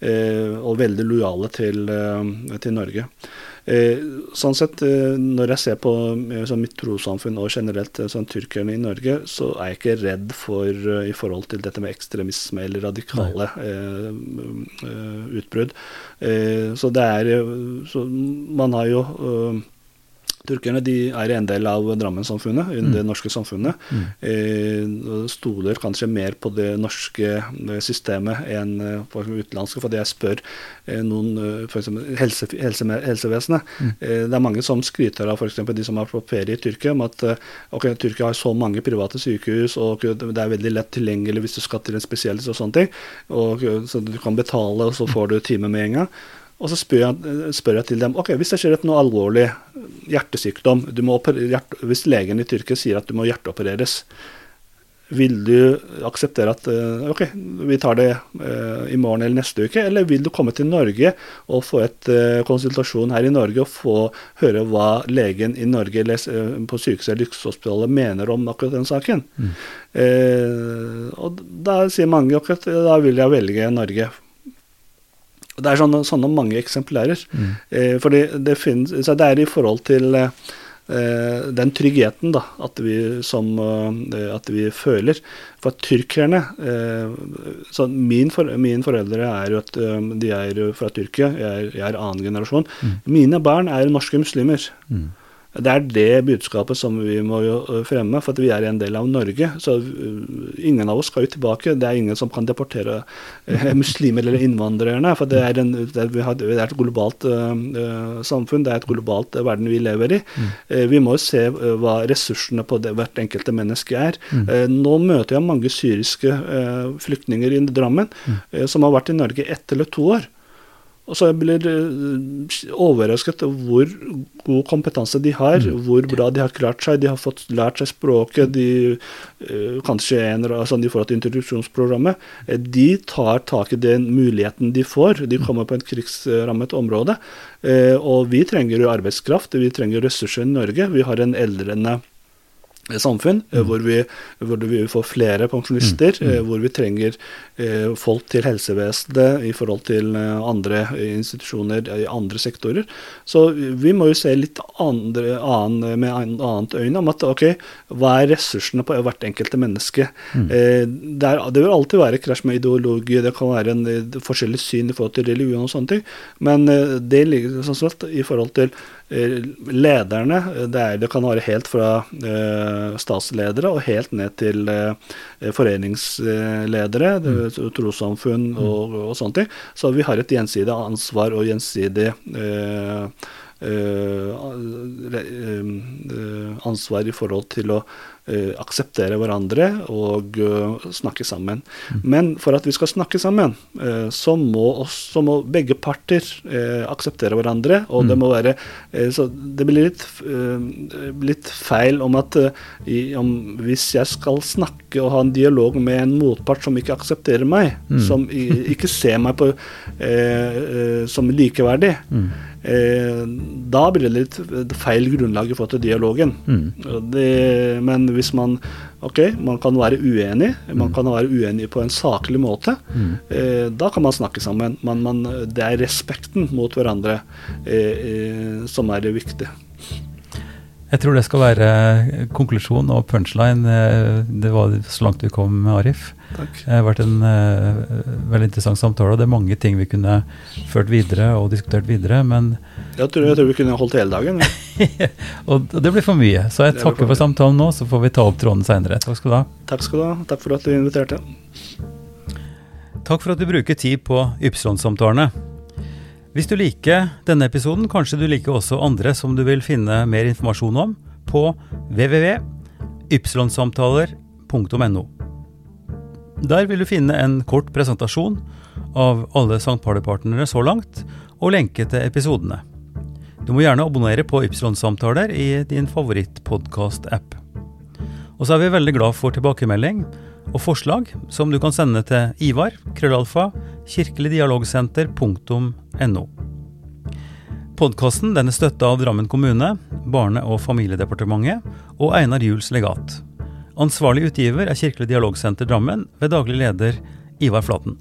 Eh, og veldig lojale til, eh, til Norge. Eh, sånn sett, eh, når jeg ser på eh, sånn mitt trossamfunn og generelt sånn tyrkerne i Norge, så er jeg ikke redd for i forhold til dette med ekstremisme eller radikale utbrudd. Eh, så det er så Man har jo Turkerne de er en del av Drammen-samfunnet, mm. det norske samfunnet. Eh, stoler kanskje mer på det norske eh, systemet enn eh, på utenlandske. Fordi jeg spør eh, noen, f.eks. helse, helse, helsevesenet. Eh, det er mange som skryter av f.eks. de som er på ferie i Tyrkia, om at eh, ok, Tyrkia har så mange private sykehus, og det er veldig lett tilgjengelig hvis du skal til en spesialist og sånne ting. Og, eh, så du kan betale, og så får du time med en gang. Og så spør jeg, spør jeg til dem ok, hvis det skjer et noe alvorlig hjertesykdom du må oper- Hvis legen i Tyrkia sier at du må hjerteopereres, vil du akseptere at eh, ok, vi tar det eh, i morgen eller neste uke, eller vil du komme til Norge og få et eh, konsultasjon her i Norge og få høre hva legen i Norge eller eh, på sykehuset eller Rikshospitalet mener om akkurat den saken? Eh, og da sier mange akkurat da vil jeg velge Norge. Det er sånne, sånne mange eksemplarer. Eh, fordi det, finnes, så det er i forhold til eh, den tryggheten da, at vi, som, eh, at vi føler. For at tyrkerne eh, så min, for, Mine foreldre er jo at eh, de er fra Tyrkia, jeg er, jeg er annen generasjon. Mine barn er norske muslimer. Det er det budskapet som vi må jo fremme, for vi er en del av Norge. Så ingen av oss skal jo tilbake. Det er ingen som kan deportere eh, <laughs> muslimer eller innvandrerne. For det er, en, det er, vi har- det et globalt samfunn, det er et globalt verden vi lever i. Eh, vi må jo se hva ressursene på det, hvert enkelte menneske er. Eh, nå møter jeg mange syriske flyktninger i Drammen ø, som har vært i Norge ett eller to år. Og så blir jeg overrasket over hvor god kompetanse de har, hvor bra de har klart seg. De har fått lært seg språket, de, uh, kanskje en sånn i forhold til introduksjonsprogrammet. Eh, De tar tak i den muligheten de får. De kommer på et krigsrammet område. Uh, Og vi trenger jo arbeidskraft, vi trenger ressurser i Norge. Vi har en eldrende samfunn, mm. hvor, vi, hvor vi får flere pensjonister, eh, hvor vi trenger eh, folk til helsevesenet i forhold til eh, andre institusjoner i andre sektorer. Så vi må jo se litt andre, annen, med annet øyne om at ok, hva er ressursene på hvert enkelte menneske? Eh, det, er, det vil alltid være krasj med ideologi, det kan være en eh, forskjellig syn i forhold til religion og sånne ting, men eh, det ligger sånn sett i forhold til eh, lederne, eh, det, er, det kan være helt fra eh, statsledere og helt ned til eh, foreningsledere, det- trossamfunn og, og sånne ting. Så vi har et gjensidig ansvar og gjensidig eh, eh, eh, ansvar i forhold til å eh, akseptere hverandre og eh, snakke sammen. Men for at vi skal snakke sammen, eh, så, må også, så må begge parter eh, akseptere hverandre. Og det må være eh, Så det blir litt, eh, litt feil om at eh, om, hvis jeg skal snakke og ha en dialog med en motpart som ikke aksepterer meg, som i, ikke ser meg på, eh, eh, som likeverdig, eh, da blir det litt feil grunnlag i forhold til dialogen. Mm. Det, men hvis man Ok, man kan være uenig, man kan være uenig på en saklig måte. Eh, da kan man snakke sammen. Men man, det er respekten mot hverandre eh, eh, som er det viktige. Jeg tror det skal være konklusjon og punchline. Eh, Det var så langt vi kom, Arif. Takk. Det har vært en uh, veldig interessant samtale, og det er mange ting vi kunne ført videre og diskutert videre, men Jeg tror, jeg tror vi kunne holdt hele dagen. <laughs> ja. Og det blir for mye. Så jeg Det takker for for samtalen nå, så får vi ta opp tråden seinere. Takk skal du ha. Takk skal du ha. Takk for at du inviterte. Takk for at du bruker tid på Ypsilon-samtalene. Hvis du liker denne episoden, kanskje du liker også andre som du vil finne mer informasjon om på www.ypsilonsamtaler.no. Der vil du finne en kort presentasjon av alle St. Party-partnere så langt, og lenke til episodene. Du må gjerne abonnere på Ypsilon-samtaler i din favorittpodkast-app. Og så er vi veldig glad for tilbakemelding og forslag som du kan sende til Ivar, krøllalfa, kirkeligdialogsenter.no. Podkasten er støtta av Drammen kommune, Barne- og familiedepartementet og Einar Juels legat. Ansvarlig utgiver er Kirkelig dialogsenter Drammen ved daglig leder Ivar Flaten.